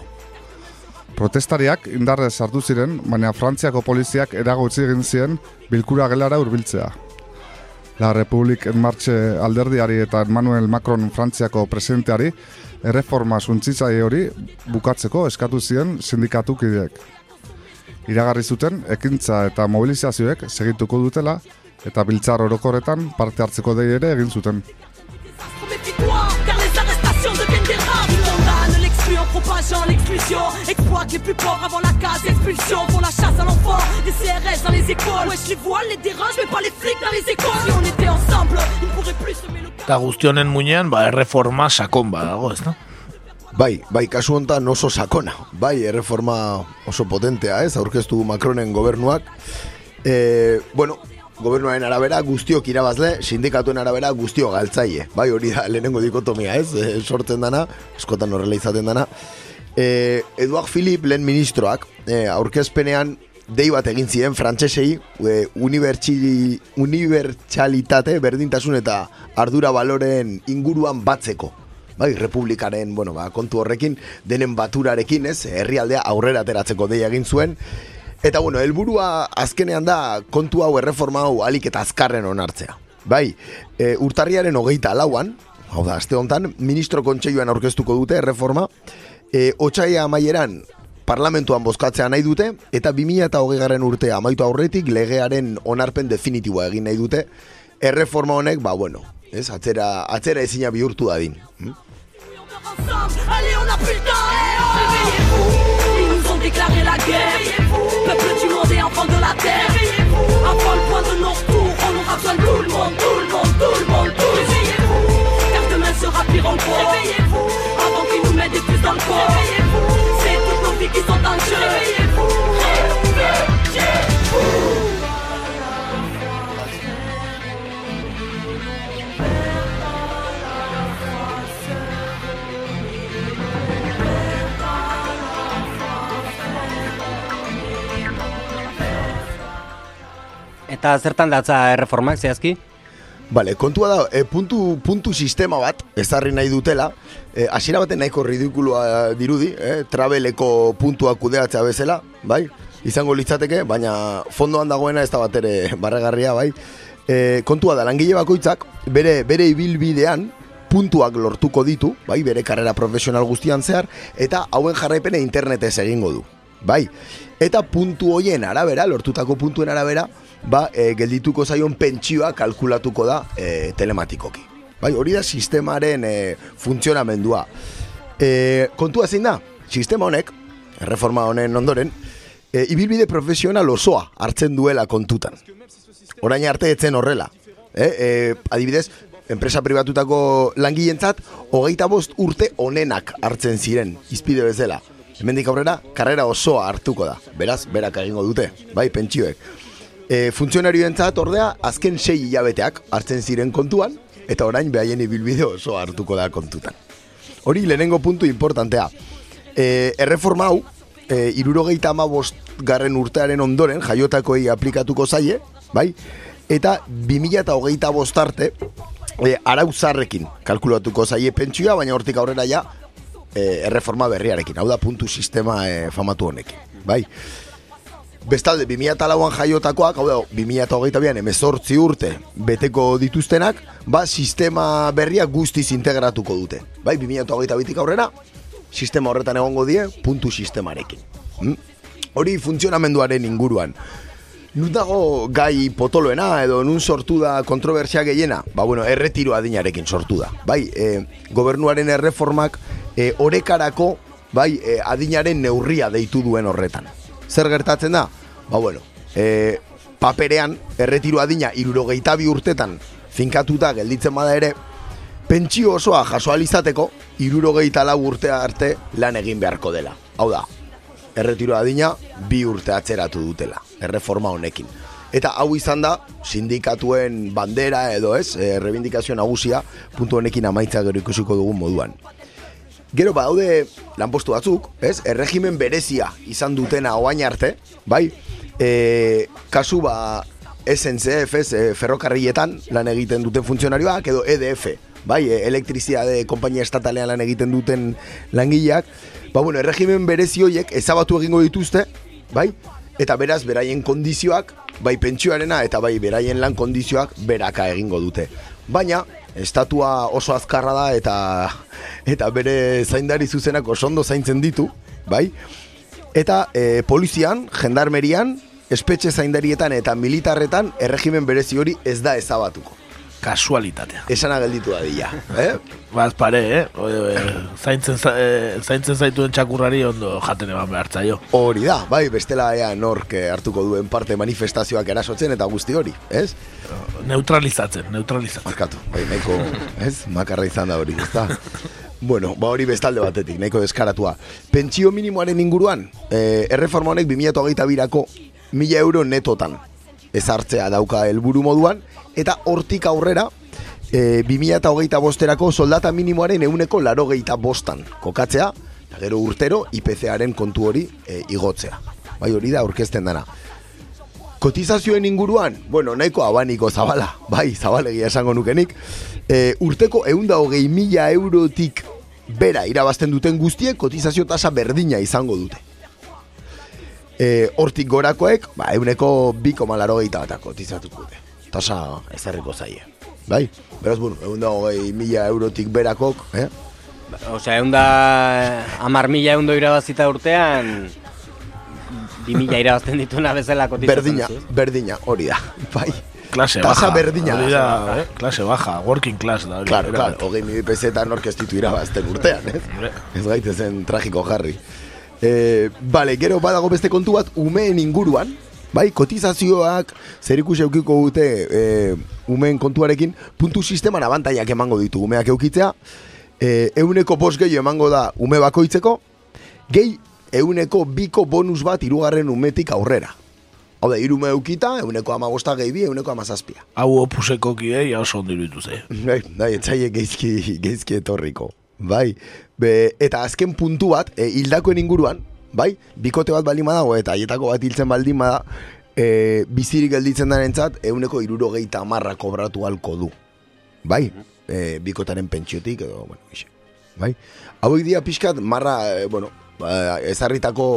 Protestariak indarrez sartu ziren, baina Frantziako poliziak eragotzi egin zien bilkura gelara hurbiltzea. La Republik en Marche alderdiari eta Emmanuel Macron Frantziako presidenteari erreforma suntzitzaile hori bukatzeko eskatu zien sindikatukideek. Iragarri zuten ekintza eta mobilizazioek segituko dutela eta biltzar orokorretan parte hartzeko dei ere egin zuten.
L'exclu en propageant l'exclusion Exploite les plus pauvres avant la case expulsion Pour la chasse à l'enfant Des CRS dans les écoles Wesh les voiles les dérange mais pas les flics dans les écoles Si on était ensemble Ils pourraient plus semer le
Eta guzti honen muinean, ba, erreforma sakon badago, ez da?
Bai, bai, kasu honetan oso sakona. Bai, erreforma oso potentea, ez, aurkeztu Macronen gobernuak. E, bueno, gobernuaren arabera guztiok irabazle, sindikatuen arabera guztiok galtzaile. Bai, hori da lehenengo dikotomia, ez, e, sortzen dana, eskotan horrela izaten dana. E, Eduard Philip lehen ministroak, e, aurkezpenean dei bat egin ziren frantsesei e, unibertsalitate berdintasun eta ardura baloren inguruan batzeko bai, republikaren, bueno, ba, kontu horrekin, denen baturarekin, ez, herrialdea aurrera ateratzeko deia egin zuen, eta, bueno, helburua azkenean da, kontu hau erreforma hau alik eta azkarren onartzea. Bai, e, urtarriaren hogeita lauan, hau da, aste honetan, ministro kontseiluan aurkeztuko dute erreforma, e, otxaia amaieran, parlamentuan bozkatzea nahi dute, eta 2000 eta hogei urtea amaitu aurretik legearen onarpen definitiboa egin nahi dute, erreforma honek, ba, bueno, ez, atzera, atzera ezina bihurtu dadin. Hm?
eh, corps Réveillez-vous C'est toutes nos sont en Réveillez-vous Réveillez-vous
Eta zertan datza erreformak zehazki?
Bale, kontua da, e, puntu, puntu sistema bat, ezarri nahi dutela, e, hasiera baten nahiko ridikulua dirudi, e, traveleko puntua kudeatzea bezala, bai? Izango litzateke, baina fondoan dagoena ez da bat ere barregarria, bai? E, kontua da, langile bakoitzak, bere, bere ibilbidean, puntuak lortuko ditu, bai, bere karrera profesional guztian zehar, eta hauen jarraipene internetez egingo du, bai? Eta puntu hoien arabera, lortutako puntuen arabera, ba, e, geldituko zaion pentsioa kalkulatuko da e, telematikoki. Bai, hori da sistemaren e, funtzionamendua. E, kontua zein da, sistema honek, erreforma honen ondoren, e, ibilbide profesional osoa hartzen duela kontutan. Orain arte etzen horrela. E, e, adibidez, enpresa pribatutako langileentzat hogeita bost urte onenak hartzen ziren, izpide bezala. Hemendik aurrera, karrera osoa hartuko da. Beraz, berak egingo dute, bai, pentsioek. E, funtzionarioentzat ordea, azken sei hilabeteak hartzen ziren kontuan, eta orain behaien ibilbide oso hartuko da kontutan. Hori lehenengo puntu importantea. E, erreforma hau, e, irurogeita amabost garren urtearen ondoren, jaiotakoei aplikatuko zaie, bai? Eta 2000 eta hogeita bostarte, e, arau zarrekin kalkulatuko zaie pentsioa, baina hortik aurrera ja, e, erreforma berriarekin, hau da puntu sistema e, famatu honekin, bai? Bestalde, 2008an jaiotakoak, hau da, 2008an emezortzi urte beteko dituztenak, ba, sistema berria guztiz integratuko dute. Bai, 2008 aurrera, sistema horretan egongo die, puntu sistemarekin. Hm? Hori funtzionamenduaren inguruan. Nun dago gai potoloena edo nun sortu da kontrobersia gehiena? Ba, bueno, erretiro adinarekin sortu da. Bai, e, gobernuaren erreformak e, orekarako bai, e, adinaren neurria deitu duen horretan. Zer gertatzen da? Ba, bueno, e, paperean erretiro adina irurogeita bi urtetan finkatuta gelditzen bada ere, pentsio osoa jaso alizateko irurogeita lau urtea arte lan egin beharko dela. Hau da, erretiro adina bi urte atzeratu dutela, erreforma honekin. Eta hau izan da, sindikatuen bandera edo ez, e, nagusia, puntu honekin amaitza gero ikusiko dugun moduan. Gero badaude lanpostu batzuk, ez? Erregimen berezia izan dutena oain arte, bai? E, kasu ba SNCF, ez, e, ferrokarrietan lan egiten duten funtzionarioak, edo EDF, bai? E, elektrizia de kompainia estatalean lan egiten duten langileak. Ba, bueno, erregimen berezi horiek ezabatu egingo dituzte, bai? Eta beraz, beraien kondizioak, bai pentsioarena eta bai beraien lan kondizioak beraka egingo dute. Baina, estatua oso azkarra da eta eta bere zaindari zuzenak oso ondo zaintzen ditu, bai? Eta e, polizian, jendarmerian, espetxe zaindarietan eta militarretan erregimen berezi hori ez da ezabatuko.
Kasualitatea.
Esana gelditu da dira, eh?
Baz pare, eh? O, e, zaintzen, za- e, zaintzen zaituen txakurrari ondo jaten eman behartza jo.
Hori da, bai, bestela ea nork eh, hartuko duen parte manifestazioak erasotzen eta guzti hori, ez?
Neutralizatzen, neutralizatzen.
Markatu, bai, nahiko, ez? Makarra izan da hori, ez da? Bueno, ba hori bestalde batetik, nahiko deskaratua. Pentsio minimoaren inguruan, eh, erreforma honek 2008 birako mila euro netotan ezartzea dauka helburu moduan, eta hortik aurrera, e, 2008 bosterako soldata minimoaren euneko laro bostan kokatzea, eta gero urtero IPC-aren kontu hori e, igotzea. Bai hori da aurkezten dana. Kotizazioen inguruan, bueno, nahiko abaniko zabala, bai, zabalegia esango nukenik, e, urteko eunda hogei mila eurotik bera irabazten duten guztiek kotizazio tasa berdina izango dute. E, hortik gorakoek, ba, euneko biko malaro bat kotizatuko dute. Tasa ezarriko zaie. Bai, beraz, bueno, eunda hogei mila eurotik berakok, eh?
Osea, egun da amar mila egun irabazita urtean, bi mila irabazten dituna bezala kotizatzen.
Berdina, berdina, hori da, bai.
Klase
Tasa
baja.
berdina
Hori
da,
da, eh? Klase baja, working class da. hori.
Claro, claro, hogei mili pesetan orkestitu irabazten urtean, ez? Ez gaitezen tragiko jarri. E, bale, gero badago beste kontu bat, umeen inguruan, bai, kotizazioak zer ikusi eukiko dute e, umeen kontuarekin, puntu sisteman abantaiak emango ditu umeak eukitzea, e, euneko bost gehiago emango da ume bakoitzeko, gehi euneko biko bonus bat irugarren umetik aurrera. Hau da, irume eukita, euneko amagosta gehi bi, euneko amazazpia.
Hau opuseko kidei oso ondo iruditu ze.
Bai, bai, etzaie geizki, geizki etorriko. Bai, Be, eta azken puntu bat, e, hildakoen inguruan, bai, bikote bat baldin badago eta haietako bat hiltzen baldin bada, e, bizirik gelditzen denentzat, euneko irurogeita amarra kobratu halko du. Bai, e, bikotaren pentsiotik edo, bueno, ixe. Bai, hauek dira pixkat, marra, e, bueno, ba, ezarritako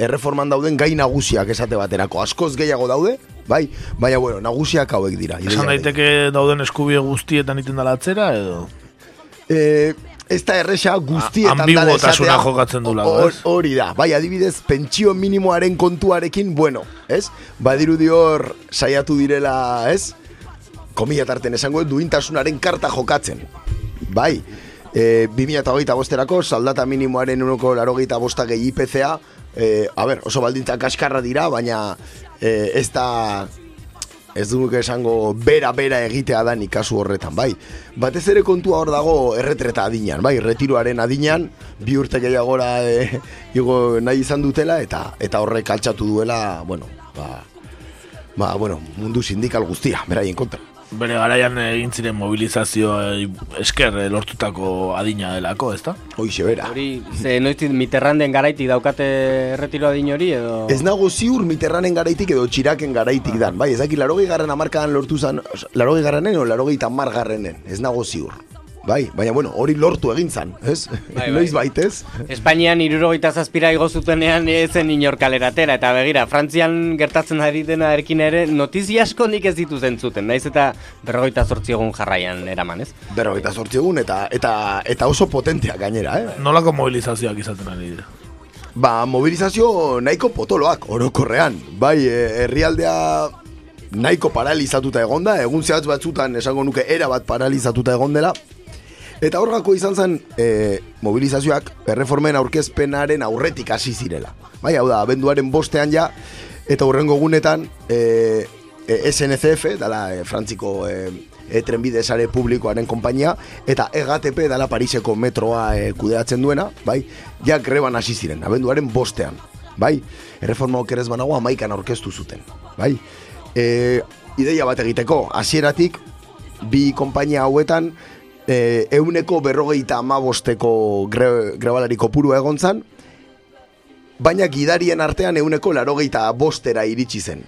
erreforman dauden gai nagusiak esate baterako. Askoz gehiago daude, bai, baina, bueno, nagusiak hauek dira.
Esan daiteke dauden eskubide guztietan iten dela atzera, edo?
Eh, ez da erresa guztietan dala
Ambiguotasuna
esatea.
jokatzen du lago?
Hori da, bai, adibidez, pentsio minimoaren kontuarekin, bueno, ez? Badiru hor saiatu direla, ez? Komila tarten esango, duintasunaren karta jokatzen. Bai, e, 2008 bosterako, saldata minimoaren unoko larogeita bosta gehi IPCA, e, a ber, oso baldintza kaskarra dira, baina e, ez da ez duk esango bera-bera egitea da kasu horretan, bai. Batez ere kontua hor dago erretreta adinean, bai, retiroaren adinean, bi urte gehiagora e, igo nahi izan dutela, eta eta horrek altxatu duela, bueno, ba, ba, bueno, mundu sindikal guztia, beraien kontra.
Bere garaian egin ziren mobilizazio esker eh, lortutako adina delako, ezta?
Hoixe bera.
Hori, ze noiz Mitterranden garaitik daukate erretiro adin hori edo...
Ez nago ziur Mitterranden garaitik edo txiraken garaitik dan. Bai, ez daki, larogei garren amarkadan lortu zan, larogei garrenen o larogei tamar garrenen. Ez nago ziur. Bai, baina bueno, hori lortu egin zan, ez?
Bai, bai.
Noiz baitez?
Espainian irurogeita zazpira igo zutenean ezen inor kaleratera, eta begira, Frantzian gertatzen ari dena erkin ere, notizia asko nik ez ditu zentzuten, naiz eta berrogeita zortzi egun jarraian eraman, ez?
Berrogeita zortzi egun eta, eta, eta oso potenteak gainera, eh?
Nolako mobilizazioak izaten ari dira?
Ba, mobilizazio nahiko potoloak, orokorrean. Bai, eh, herrialdea nahiko paralizatuta egonda, egun zehatz batzutan esango nuke era bat paralizatuta egon dela, Eta horgako izan zen e, mobilizazioak erreformen aurkezpenaren aurretik hasi zirela. Bai, hau da, abenduaren bostean ja, eta hurrengo gunetan e, e, SNCF, dala e, frantziko e, e, trenbide sare publikoaren konpainia, eta EGATP, dala Pariseko metroa e, kudeatzen duena, bai, ja greban hasi ziren, abenduaren bostean. Bai, erreforma okerez banago amaikan aurkeztu zuten. Bai, e, ideia bat egiteko, hasieratik bi konpainia hauetan, e, euneko berrogeita amabosteko gre, grebalari kopuru egon zan, baina gidarien artean euneko larogeita bostera iritsi zen.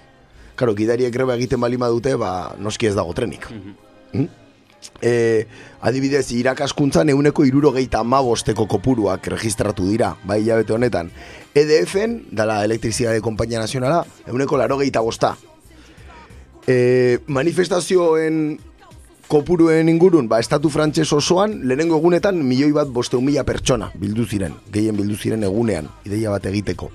Karo, gidariek greba egiten balima dute, ba, noski ez dago trenik. Mm e, adibidez, irakaskuntzan euneko irurogeita amabosteko kopuruak registratu dira, bai hilabete honetan. EDF-en, dala elektrizidade kompainia nazionala, euneko larogeita bosta. E, manifestazioen kopuruen ingurun, ba, estatu frantses osoan, lehenengo egunetan milioi bat bosteun mila pertsona bildu ziren, gehien bildu ziren egunean, ideia bat egiteko.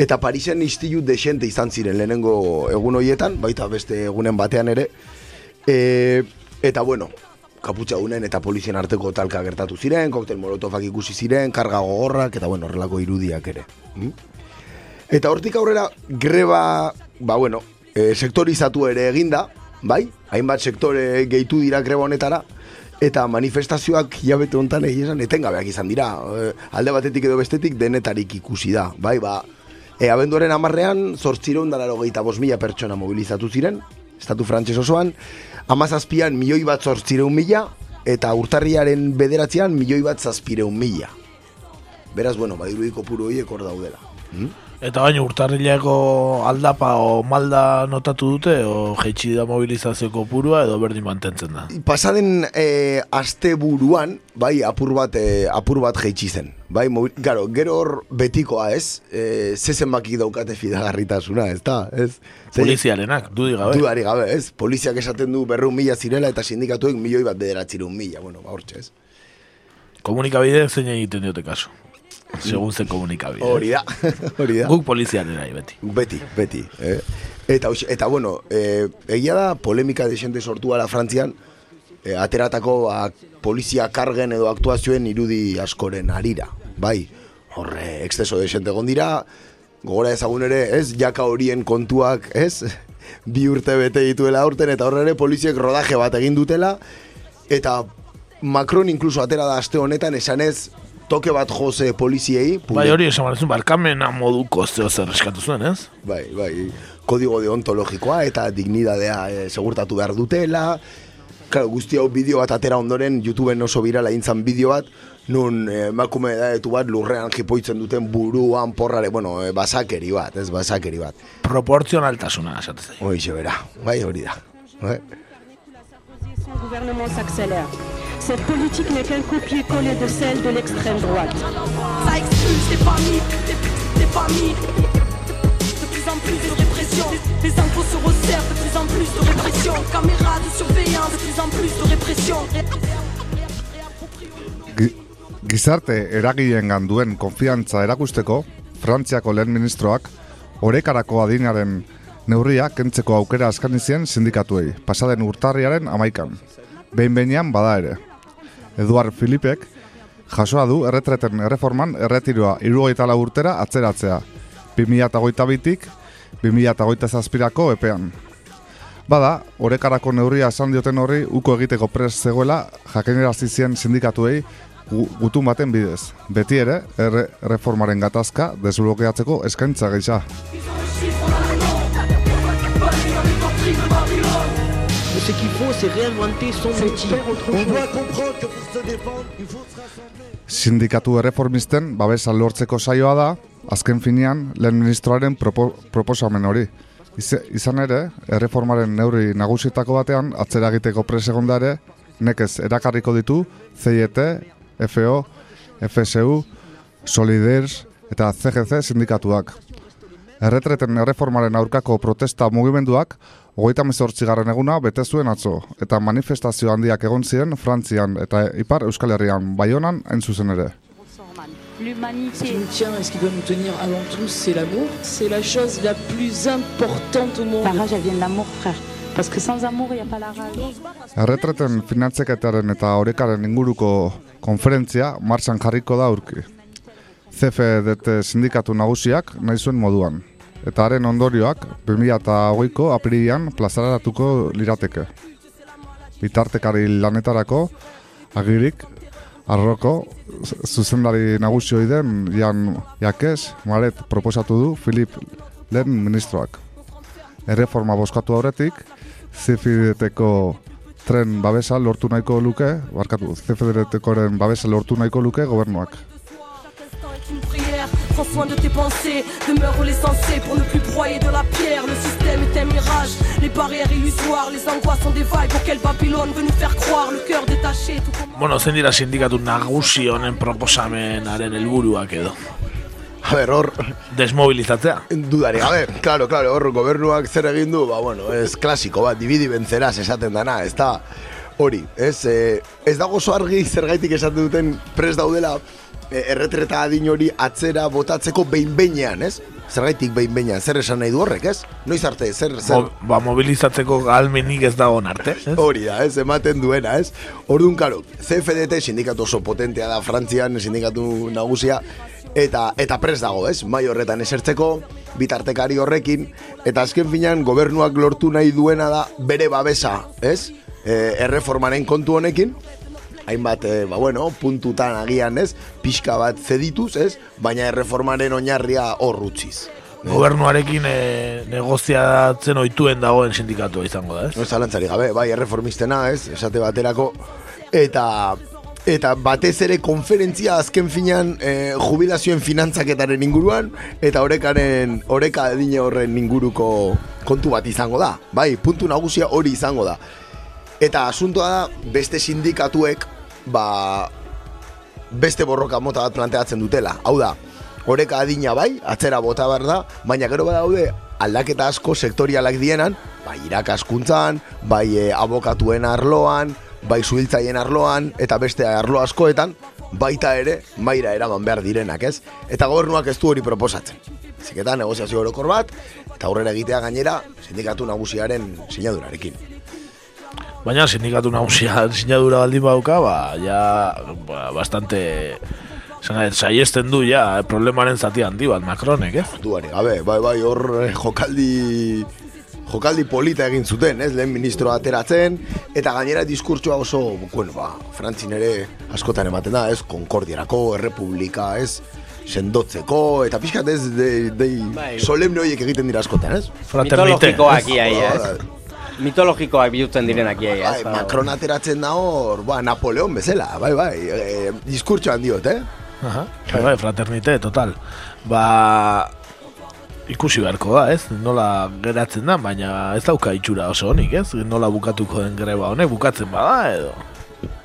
Eta Parisen istilu desente izan ziren lehenengo egun horietan, baita beste egunen batean ere. E, eta bueno, kaputxa unen eta polizien arteko talka gertatu ziren, koktel molotofak ikusi ziren, karga gogorrak, eta bueno, horrelako irudiak ere. Mm? Eta hortik aurrera, greba, ba bueno, e, sektorizatu ere eginda, bai, hainbat sektore gehitu dira greba honetara, eta manifestazioak jabete honetan egin esan etengabeak izan dira. E, alde batetik edo bestetik denetarik ikusi da. Bai, ba, e, abenduaren amarrean, zortzireun dalaro gehieta bos mila pertsona mobilizatu ziren, estatu frantses osoan, amazazpian milioi bat zortzireun mila, eta urtarriaren bederatzean milioi bat zazpireun mila. Beraz, bueno, badirudiko puro horiek hor daudela. Hmm?
Eta baina urtarrileko aldapa o malda notatu dute o jeitsi da mobilizazioko purua edo berdin mantentzen da.
Pasaden e, aste buruan, bai, apur bat, e, apur bat jeitsi zen. Bai, mobil, garo, gero hor betikoa ez, e, zezen baki daukate fidagarritasuna, ez da, ez?
Poliziarenak, dudi gabe.
Dudari gabe, ez? Poliziak esaten du berreun mila zirela eta sindikatuek milioi bat bederatzirun mila, bueno, ba, hortxe, ez?
Komunikabide zein egiten diote kaso. Segun zen komunikabide.
Hori da, hori da.
Guk polizian erai, beti.
Beti, beti. Eh? Eta, eta, bueno, eh, egia da, polemika desente sortu ala Frantzian, eh, ateratako a, polizia kargen edo aktuazioen irudi askoren arira. Bai, horre, exceso desente gondira, gogora ezagun ere, ez, jaka horien kontuak, ez, bi urte bete dituela aurten, eta horre ere poliziek rodaje bat egin dutela, eta Macron inkluso atera da aste honetan esanez toke bat jose poliziei.
Bai, hori esan barezun, barkamena moduko zeo zer eskatu zuen, ez?
Bai, bai, kodigo deontologikoa eta dignidadea e, segurtatu behar dutela. Claro, guzti hau bideo bat atera ondoren, YouTubeen oso birala intzan bideo bat, nun emakume da etu bat lurrean jipoitzen duten buruan porrare, bueno, e, basakeri bat, ez basakeri bat.
Proportzionaltasuna, esatez.
Hoi, bera, bai hori da. Bai.
gouvernement s'accélère. Cette politique n'est qu'un copier-coller de celle de l'extrême droite. Ça expulse des familles, des, des familles. De plus en plus de répression. Les infos se resserrent, de plus en plus de répression. Caméras de surveillance, de plus en plus de répression.
Gizarte eragileen duen konfiantza erakusteko, Frantziako lehen ministroak orekarako adinaren neurria kentzeko aukera askanizien sindikatuei, pasaden urtarriaren amaikan. Behin behinean bada ere. Eduard Filipek jasoa du erretreten erreforman erretiroa irugaita urtera atzeratzea. 2008 bitik, 2008 zazpirako epean. Bada, orekarako neurria esan dioten horri uko egiteko prez zegoela jakenera zizien sindikatuei gutun baten bidez. Beti ere, erre, reformaren gatazka desblokeatzeko eskaintza
qu'il faut, c'est réinventer son outil.
On doit comprendre que pour se défendre, il faut se rassembler.
Sindikatu erreformisten babesa lortzeko saioa da, azken finean lehen ministroaren propo, proposamen hori. Ize- izan ere, erreformaren neurri nagusietako batean, atzera egiteko presegonda ere, nekez erakarriko ditu CIET, FO, FSU, Soliders eta CGC sindikatuak. Erretreten erreformaren aurkako protesta mugimenduak hogeita garren eguna bete zuen atzo, eta manifestazio handiak egon ziren Frantzian eta Ipar Euskal Herrian, Baionan hain zuzen ere.
Ce qui nous tient et ce qui doit nous tenir avant tout, c'est l'amour. C'est la chose la plus importante au monde.
La rage, elle vient de l'amour, frère. Parce que sans amour, il n'y a pas la rage.
Erretreten finantzeketaren eta orekaren inguruko konferentzia martxan jarriko da aurki. CFDT sindikatu nagusiak nahi zuen moduan. Eta haren ondorioak 2008ko aprilian plazaratuko lirateke. Bitartekari lanetarako agirik arroko zuzendari nagusi hoi den Jan Jakes Maret proposatu du Filip lehen ministroak. Erreforma boskatu aurretik, CFDT-ko tren babesa lortu nahiko luke, barkatu, CFDT-koren babesa lortu nahiko luke gobernuak.
Prière. Prends soin de tes pensées, demeure où l'essentiel pour ne plus broyer de la pierre. Le système est un mirage, les barrières illusoires, les angoisses sont des vagues auxquelles Babylone veut nous faire croire. Le cœur détaché, tout comme
Bueno, zein dira sindikatu nagusi honen proposamenaren helburuak edo?
A ber, hor...
Desmobilizatzea?
Dudari, gabe, claro, claro, hor gobernuak zer egin du, ba, bueno, ez klasiko, bat, dividi benzeraz esaten dana, ez da, hori, ez, eh, ez dago oso argi zergaitik esaten duten pres daudela eh, erretreta adin hori atzera botatzeko behin-beinean, ez? Zergaitik behin-beinean, zer esan nahi du horrek, ez? Noiz arte, zer, zer...
Mo, ba, mobilizatzeko galmenik ez dago arte, ez?
Hori da, ez, ematen duena, ez? Orduan, karo, CFDT sindikatu oso potentea da Frantzian, sindikatu nagusia, eta eta pres dago, ez? Mai horretan esertzeko, bitartekari horrekin, eta azken finean gobernuak lortu nahi duena da bere babesa, ez? E, erreformaren kontu honekin, hainbat, e, ba bueno, puntutan agian, ez? Pixka bat zedituz, ez? Baina erreformaren oinarria hor utziz.
Gobernuarekin e, negoziatzen oituen dagoen sindikatua izango da, ez?
No zalantzari gabe, bai, erreformistena, ez? Esate baterako, eta eta batez ere konferentzia azken finean e, jubilazioen finantzaketaren inguruan eta orekaren oreka adine horren inguruko kontu bat izango da. Bai, puntu nagusia hori izango da. Eta asuntoa da beste sindikatuek ba beste borroka mota bat planteatzen dutela. Hau da, oreka adina bai, atzera bota behar da, baina gero badaude aldaketa asko sektorialak dienan, bai irakaskuntzan, bai e, abokatuen arloan, bai zuhiltzaien arloan, eta beste arlo askoetan, baita ere, maira eraman behar direnak, ez? Eta gobernuak ez du hori proposatzen. Ziketa negoziazio orokor bat, eta aurrera egitea gainera, sindikatu nagusiaren sinadurarekin.
Baina sindikatu nagusia sinadura baldin bauka, ba, ja, ba, bastante... Zena, saiesten du ja, problemaren zati handi bat Macronek, eh?
Duari gabe, bai, bai, hor eh, jokaldi jokaldi polita egin zuten, ez, lehen ministro ateratzen, eta gainera diskurtsoa oso, bueno, ba, frantzin ere askotan ematen da, ez, konkordiarako, errepublika, ez, sendotzeko, eta pixkat ez, de, de,
Bai.
solemne horiek egiten dira askotan, ez?
Mitologikoak ia, ez? Mitologikoak bihurtzen direnak ia,
Bai,
ez?
Macron ateratzen da hor, ba, Napoleon bezala, bai, bai, e, diskurtsoan diot, eh?
Aha, bai, bai, fraternite, total. Ba, ikusi beharko da, ez? Nola geratzen da, baina ez dauka itxura oso honik, ez? Nola bukatuko den greba honek, bukatzen bada, edo?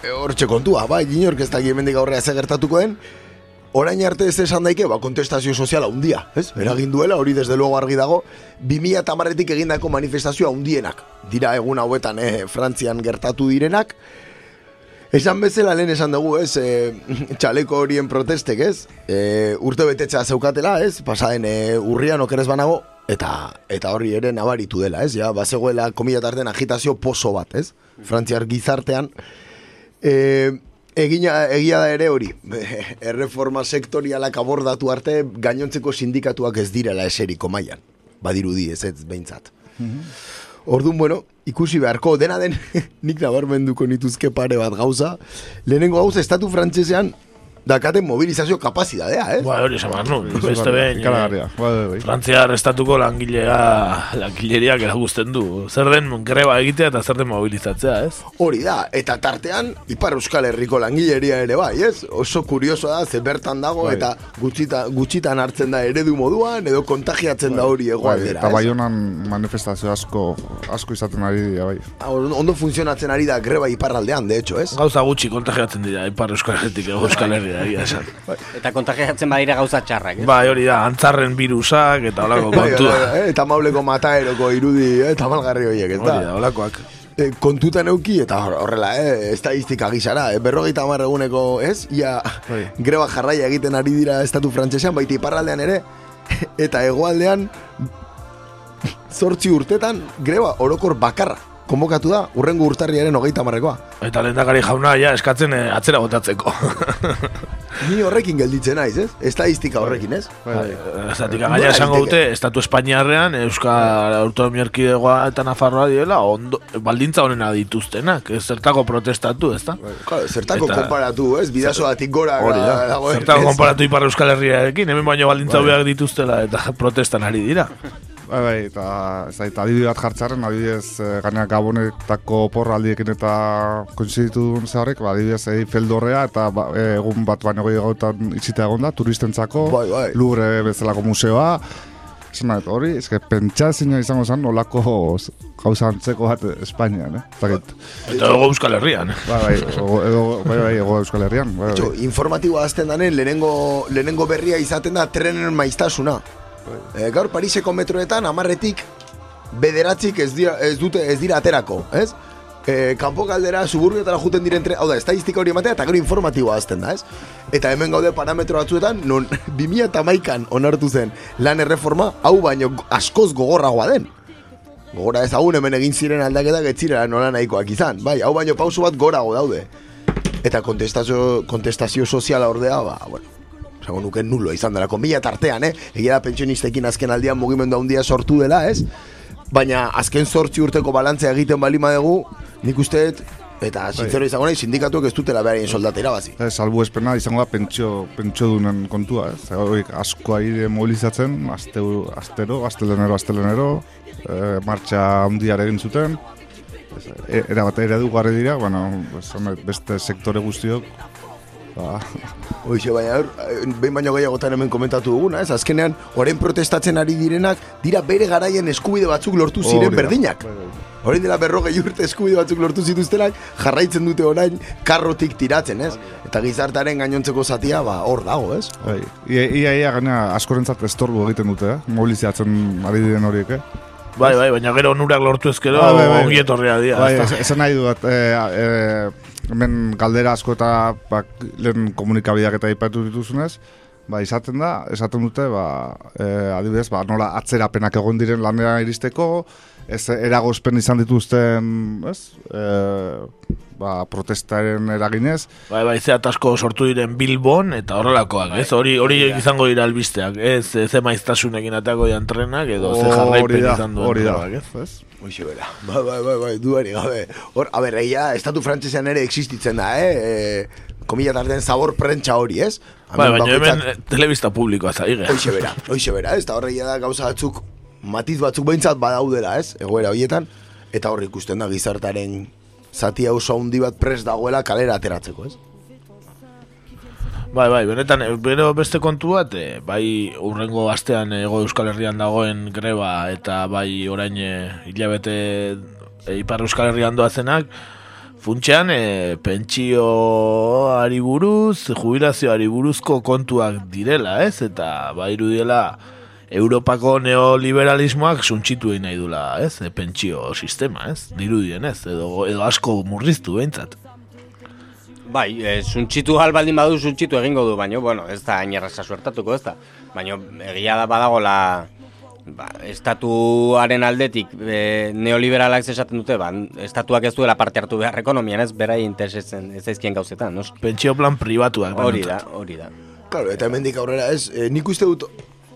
E, Hortxe kontua, bai, inork ez da hemendik aurrea ze gertatuko den, orain arte ez esan daike, ba, kontestazio soziala undia, ez? Eragin duela, hori desde luego argi dago, 2000 eta marretik egindako manifestazioa undienak. Dira egun hauetan, eh, Frantzian gertatu direnak, Esan bezala lehen esan dugu, ez, e, txaleko horien protestek, ez, e, urte betetzea zeukatela, ez, pasaden e, urrian okerez banago, eta eta horri ere nabaritu dela, ez, ja, bazegoela komila tarten agitazio poso bat, ez, frantziar gizartean, e, egina, egia da ere hori, erreforma sektorialak abordatu arte, gainontzeko sindikatuak ez direla eseriko mailan, badirudi ez ez behintzat. Orduan, bueno, ikusi beharko, dena den, nik nabarmenduko nituzke pare bat gauza. Lehenengo gauza, estatu frantsesean, dakaten mobilizazio kapazidadea, ez?
Ba, hori esan behar nun, beste behin.
Ikaragarria, bai, bai, bai.
Frantziar estatuko langilea, langileriak eragusten du. Zer den greba egitea eta zer den mobilizatzea, ez?
Hori da, eta tartean, Ipar Euskal Herriko langileria ere bai, ez? Oso kurioso da, ze bertan dago,
Bai.
eta gutxita, gutxitan hartzen da eredu moduan, edo kontagiatzen da hori
Bai,
egoaldera,
eta
ez?
bai honan manifestazio asko, asko izaten ari dira, bai.
Ah, Ondo funtzionatzen ari da greba iparraldean, de hecho, ez?
Gauza gutxi kontagiatzen dira, Ipar Euskal Herritik Euskal Herria, egia esan.
Eta kontagiatzen badira gauza txarrak, ez?
Bai, hori da, antzarren virusak eta holako
Bai,
kontua.
bai, eh, eta mauleko mataeroko irudi, eh, tamalgarri horiek, ez da?
Hori da, holakoak.
E, kontutan euki, eta hor- horrela, eh, estadistika gisara, eh, berrogeita hamar eguneko, ez? Ia greba jarraia egiten ari dira estatu frantsesean, baita iparraldean ere, eta hegoaldean zortzi urtetan greba orokor bakarra konbokatu da, urrengo urtarriaren hogeita hamarrekoa.
Eta lehendakari jauna, ja, eskatzen eh, atzera botatzeko.
Ni horrekin gelditzen naiz, ez? Estadistika horrekin, ez?
Bai, Zatik gaina esango dute, Estatu Espainiarrean, Euskal Autonomia Erkidegoa eta Nafarroa diela, ondo, baldintza honena dituztenak, zertako protestatu, ez da?
Claro, zertako
Eta-
konparatu, ez? Bidasoatik gora
Hori da,
dagoen,
zertako
ez?
konparatu Ipar Euskal Herriarekin, hemen baino baldintza
Bai.
hobeak dituztela eta protestan ari dira.
Bai, bai, eta eta adibide bat jartzaren, adibidez, eh, gaina gabonetako porraldiekin eta koinziditu duen zaharrek, ba, adibidez, Eiffel dorrea, eta ba, eh, egun bat baino gehi gautan itxita egon da, turistentzako,
Bai, bai.
Louvre bezalako museoa, nahi, hori, eske pentsa ezina izango zen olako gauza antzeko bat Espainian, eh? Zakit.
Eta Hego Euskal Herrian.
Bai, bai, ego, edo, bai, bai, ego Euskal Herrian. Bai, bai.
informatiboa azten danen, lehenengo, lehenengo berria izaten da trenen maiztasuna. E, gaur Pariseko metroetan amarretik bederatzik ez dira, ez dute ez dira aterako, ez? E, kanpo galdera, suburbiotara juten diren tren, hau da, estadistika hori ematea eta gero informatiboa azten da, ez? Eta hemen gaude parametro batzuetan, non 2008an onartu zen lan erreforma, hau baino askoz gogorragoa den. Gogora ezagun hemen egin ziren aldaketak ez zirela nola nahikoak izan. Bai, hau baino pauso bat gorago daude. Eta kontestazio, kontestazio soziala ordea, ba, bueno, Zago nuke nulo izan dela, mila tartean, eh? Egia da pentsionistekin azken aldian mugimendu handia sortu dela, ez? Baina azken sortzi urteko balantzea egiten bali dugu, nik uste eta sincero izango nahi, sindikatuak ez dutela beharien soldata irabazi.
Eh, salbu espena izango da pentsio, pentsio dunen kontua, ez? Horiek asko ari mobilizatzen, aste, astero, astelenero, astelenero, eh, martxa handiare egin zuten, e, era bat garri dira, bueno, beste sektore guztiok, ba,
Hoxe, baina, eh, behin baino gehiagotan hemen komentatu duguna, ez? Azkenean, orain protestatzen ari direnak, dira bere garaien eskubide batzuk lortu ziren
da,
berdinak. Orain dela berrogei urte eskubide batzuk lortu zituztenak, jarraitzen dute orain karrotik tiratzen, ez? Eta gizartaren gainontzeko zatia, ba, hor dago, ez?
bai, ia, ia, ia gaina askorentzat estorbu egiten dute, eh? mobilizatzen ari diren horiek, eh?
Bai, bai, baina gero onurak lortu ezkero,
Ah, bai, bai.
ongi etorria dira.
Bai, esan nahi dut, e, e, hemen galdera asko eta ba, lehen komunikabideak eta ipatu dituzunez, ba, izaten da, esaten dute, ba, e, adibidez, ba, nola atzerapenak egon diren lanera iristeko, ez eragozpen izan dituzten, ez, e, ba, protestaren eraginez,
Bai, bai, ze atasko sortu diren Bilbon eta horrelakoak, ez? Hori hori izango dira albisteak, ez? Ze maiztasunekin atako dian trenak edo ze
Hori
jarraipen izan duen
hori da.
trebak, ez?
ez?
Hoxe bera. Bai, bai, bai, bai, duari gabe. Hor, a ber, egia, estatu frantzesean ere existitzen da, eh? E, komila tarten zabor prentsa hori, ez?
Bai, baina
bakoitzak-
hemen telebista publikoa zaige.
Hoxe bera, hoxe bera, ez? Eta horregia da gauza batzuk, matiz batzuk behintzat badaudela, ez? Egoera horietan, eta hor ikusten da gizartaren zati oso handi bat pres dagoela kalera ateratzeko, ez?
Bai, bai, benetan, eh, bero beste kontu bat, eh, bai urrengo astean ego Euskal Herrian dagoen greba eta bai orain eh, hilabete eh, Ipar Euskal Herrian doazenak, funtsean e, pentsioari buruz, jubilazioari buruzko kontuak direla, ez? Eta bai irudiela Europako neoliberalismoak suntxitu egin nahi dula, ez? E, pentsio sistema, ez? Dirudien, ez? Edo, edo asko murriztu behintzat.
Bai, e, suntxitu hal baldin badu suntxitu egingo du, baina, bueno, ez da hain erraza suertatuko, ez da. Baina egia da badagola ba, estatuaren aldetik e, neoliberalak esaten dute, ba, estatuak ez duela parte hartu behar ekonomian, ez berai interesetzen ez zaizkien gauzetan, noski.
Pentsio plan pribatuak.
Hori da, hori da.
Claro, eta hemendik aurrera ez, e, nik uste dut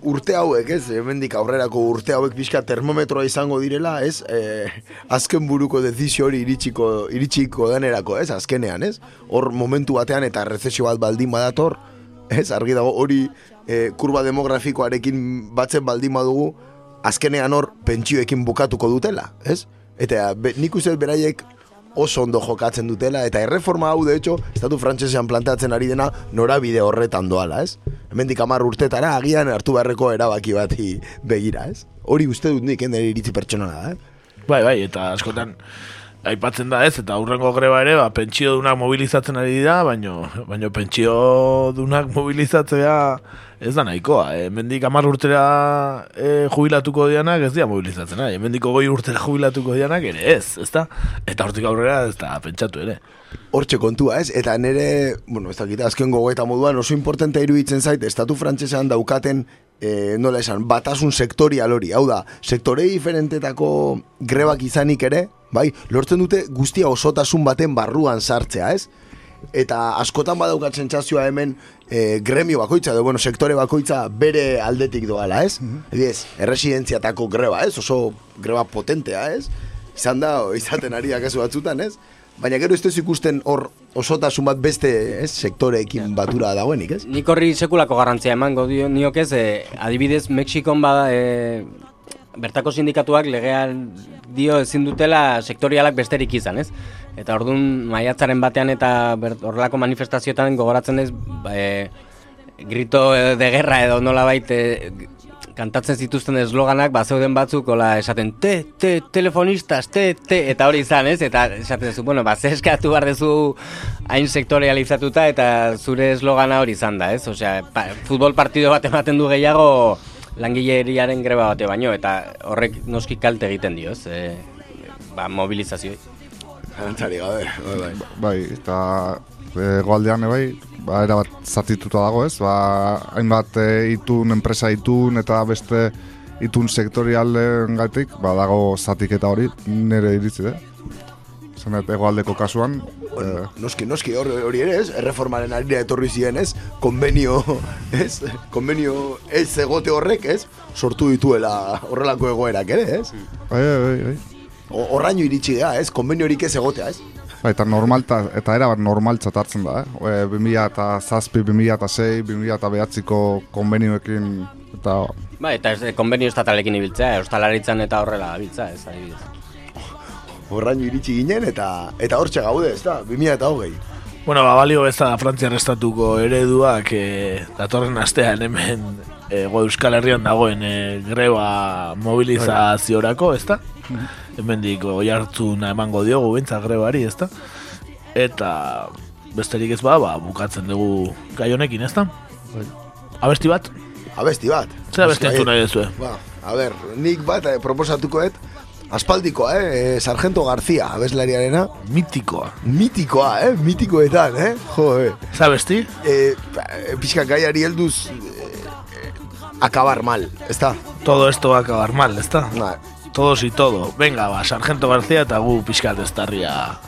urte hauek, ez, hemendik aurrerako urte hauek pixka termometroa izango direla, ez, e, azken buruko dezizio hori iritsiko, iritsiko denerako, ez, azkenean, ez, hor momentu batean eta rezesio bat baldin badator, ez, argi dago hori e, kurba demografikoarekin batzen baldin badugu, azkenean hor pentsioekin bukatuko dutela, ez? Eta be, nik uste beraiek oso ondo jokatzen dutela, eta erreforma hau, de hecho, estatu frantsesean planteatzen ari dena norabide horretan doala, ez? Hemendik hamar urtetara agian hartu beharreko erabaki bati begira, ez? Hori uste dut nik, ender iritzi pertsonala, eh?
Bai, bai, eta askotan aipatzen da ez, eta aurrengo greba ere, ba, pentsio dunak mobilizatzen ari dira, baino, baino pentsio dunak mobilizatzea ez da nahikoa. E, mendik amar urtera e, jubilatuko dianak ez dira mobilizatzen, e, mendiko goi urtera jubilatuko dianak ere ez, ez da? Eta hortik aurrera ez da pentsatu ere.
Hortxe kontua, ez? Eta nire, bueno, ez dakita, azken gogoeta moduan oso importantea iruditzen zait, estatu frantsesean daukaten e, nola esan, batasun sektorial hori, hau da, sektore diferentetako grebak izanik ere, bai, lortzen dute guztia osotasun baten barruan sartzea, ez? Eta askotan badaukat sentsazioa hemen e, gremio bakoitza, edo, bueno, sektore bakoitza bere aldetik doala, ez? Mm -hmm. erresidentziatako greba, ez? Oso greba potentea, ez? Izan da, izaten ari akazu batzutan, ez? Baina gero ez ikusten hor osotasun bat beste ez, sektoreekin batura dagoenik, ez?
Nik horri sekulako garrantzia emango dio niok ez, eh, adibidez Mexikon bada eh, bertako sindikatuak legean dio ezin dutela sektorialak besterik izan, ez? Eta orduan maiatzaren batean eta horrelako manifestazioetan gogoratzen ez e, grito de guerra edo nola baite kantatzen zituzten esloganak ba zeuden batzuk hola esaten te te telefonistas te te eta hori izan, ez? Eta esaten zu, bueno, ba zeskatu bar dezu hain sektorializatuta eta zure eslogana hori izan da, ez? Osea, pa, futbol partido bat ematen du gehiago langileriaren greba bate baino eta horrek noski kalte egiten dio, ez? E, ba, mobilizazioi.
Antzari gabe, bai, bai.
Bai, eta egoaldean bai, ba, era bat zatituta dago ez, ba, hainbat e, itun, enpresa itun eta beste itun sektorialen gaitik, ba, dago zatiketa hori, nire iritzi, eh? Zanet, egoaldeko kasuan.
Bueno, eh, noski, noski, hori, hori ere ez, erreformaren arira etorri ziren ez, konbenio, ez, konbenio ez egote horrek ez, sortu dituela horrelako egoerak ere ez.
Bai, bai, bai. bai
horraino iritsi da, ez? Konbeniorik ez egotea, ez?
Ba, eta normal, ta, eta era bat normal txatartzen da, eh? E, 2000 eta zazpi, 2000 eta zei, 2000 eta behatziko konbenioekin, eta...
Ba, eta ez konbenio estatalekin ibiltzea, ostalaritzan eta horrela ibiltzea, ez adibidez.
Horraino iritsi ginen, eta eta hortxe gaude, ez da, 2000 eta hogei.
Bueno, ba, balio ez da Frantziar estatuko ereduak e, datorren astean hemen e, Euskal Herrian dagoen e, greba mobilizaziorako, ez da? hemendik oi hartzuna emango diogu bintza grebari, ezta? Eta besterik ez ba, ba bukatzen dugu gai honekin, ezta? Bai. Abesti bat?
Abesti bat.
Zer abesti dezue?
Ba, a ber, nik bat eh, proposatukoet, aspaldikoa, eh? eh Sargento García, abeslariarena.
Mitikoa.
Mitikoa, eh? Mitikoetan, eh? Jo, eh.
Zabesti?
Eh, pixka gaiari helduz eh, acabar mal, ezta?
Todo esto va a acabar mal, ezta?
Ba,
todos y todo. Venga, va, Sargento García eta gu pixkat ez tarria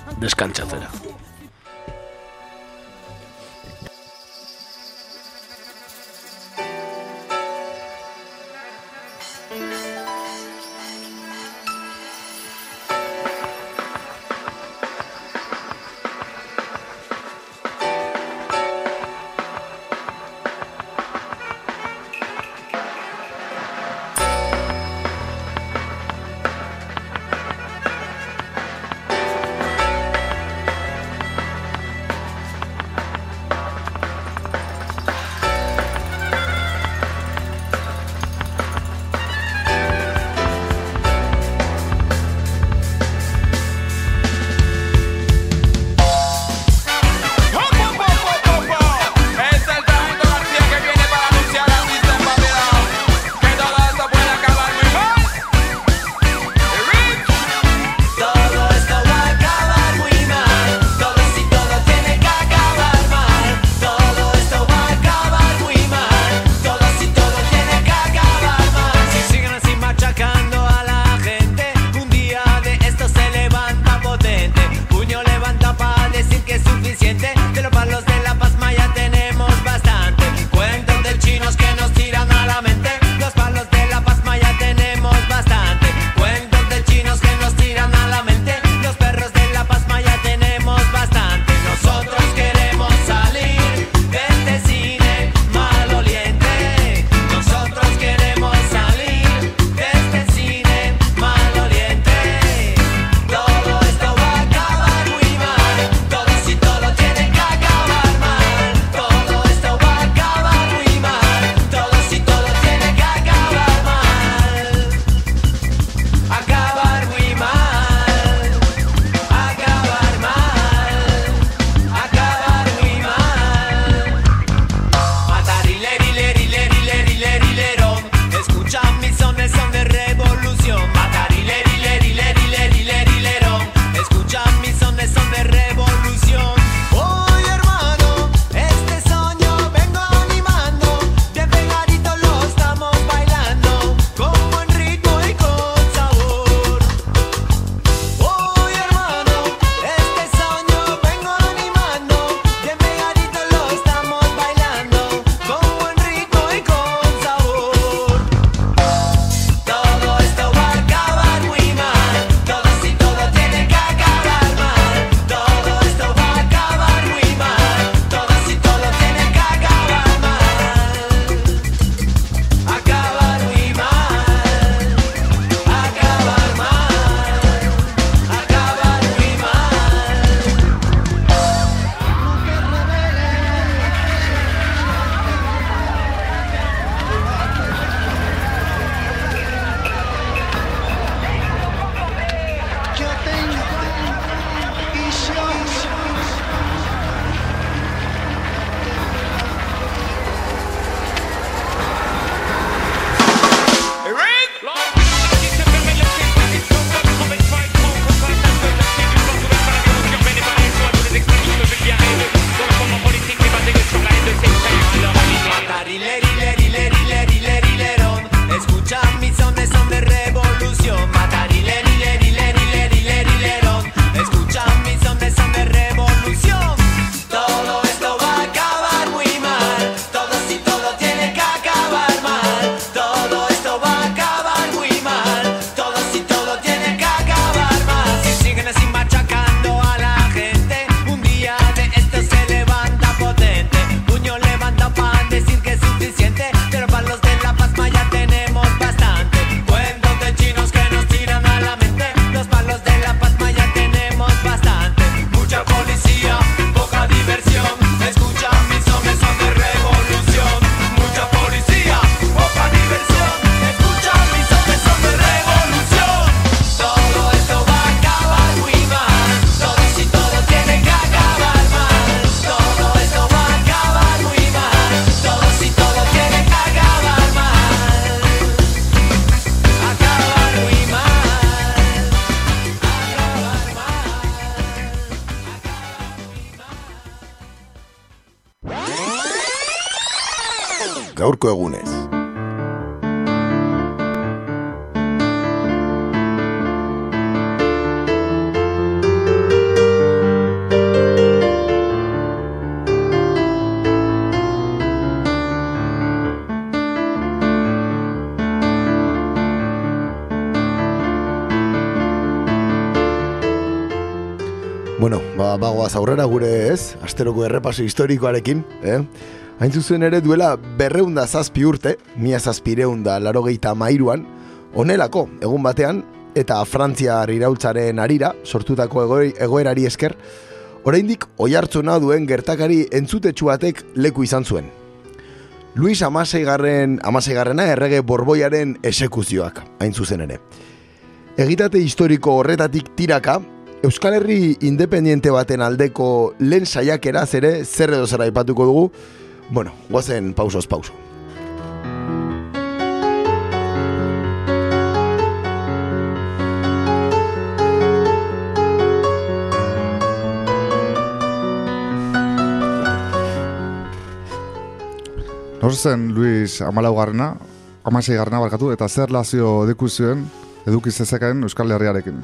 asteroko errepaso historikoarekin, eh? Hain zuzen ere duela berreunda zazpi urte, mia zazpireunda larogeita mairuan, onelako, egun batean, eta Frantzia irautzaren arira, sortutako egoerari esker, oraindik oihartzuna duen gertakari entzutetsu batek leku izan zuen. Luis amaseigarren, amaseigarrena errege borboiaren esekuzioak, hain zuzen ere. Egitate historiko horretatik tiraka, Euskal Herri independiente baten aldeko lehen saiakeraz ere zer edo zer aipatuko dugu, bueno, guazen pausos pauso.
Nor zen Luis amalaugarrena, amaseigarrena barkatu, eta zer lazio deku zuen eduki zezekaen Euskal Herriarekin.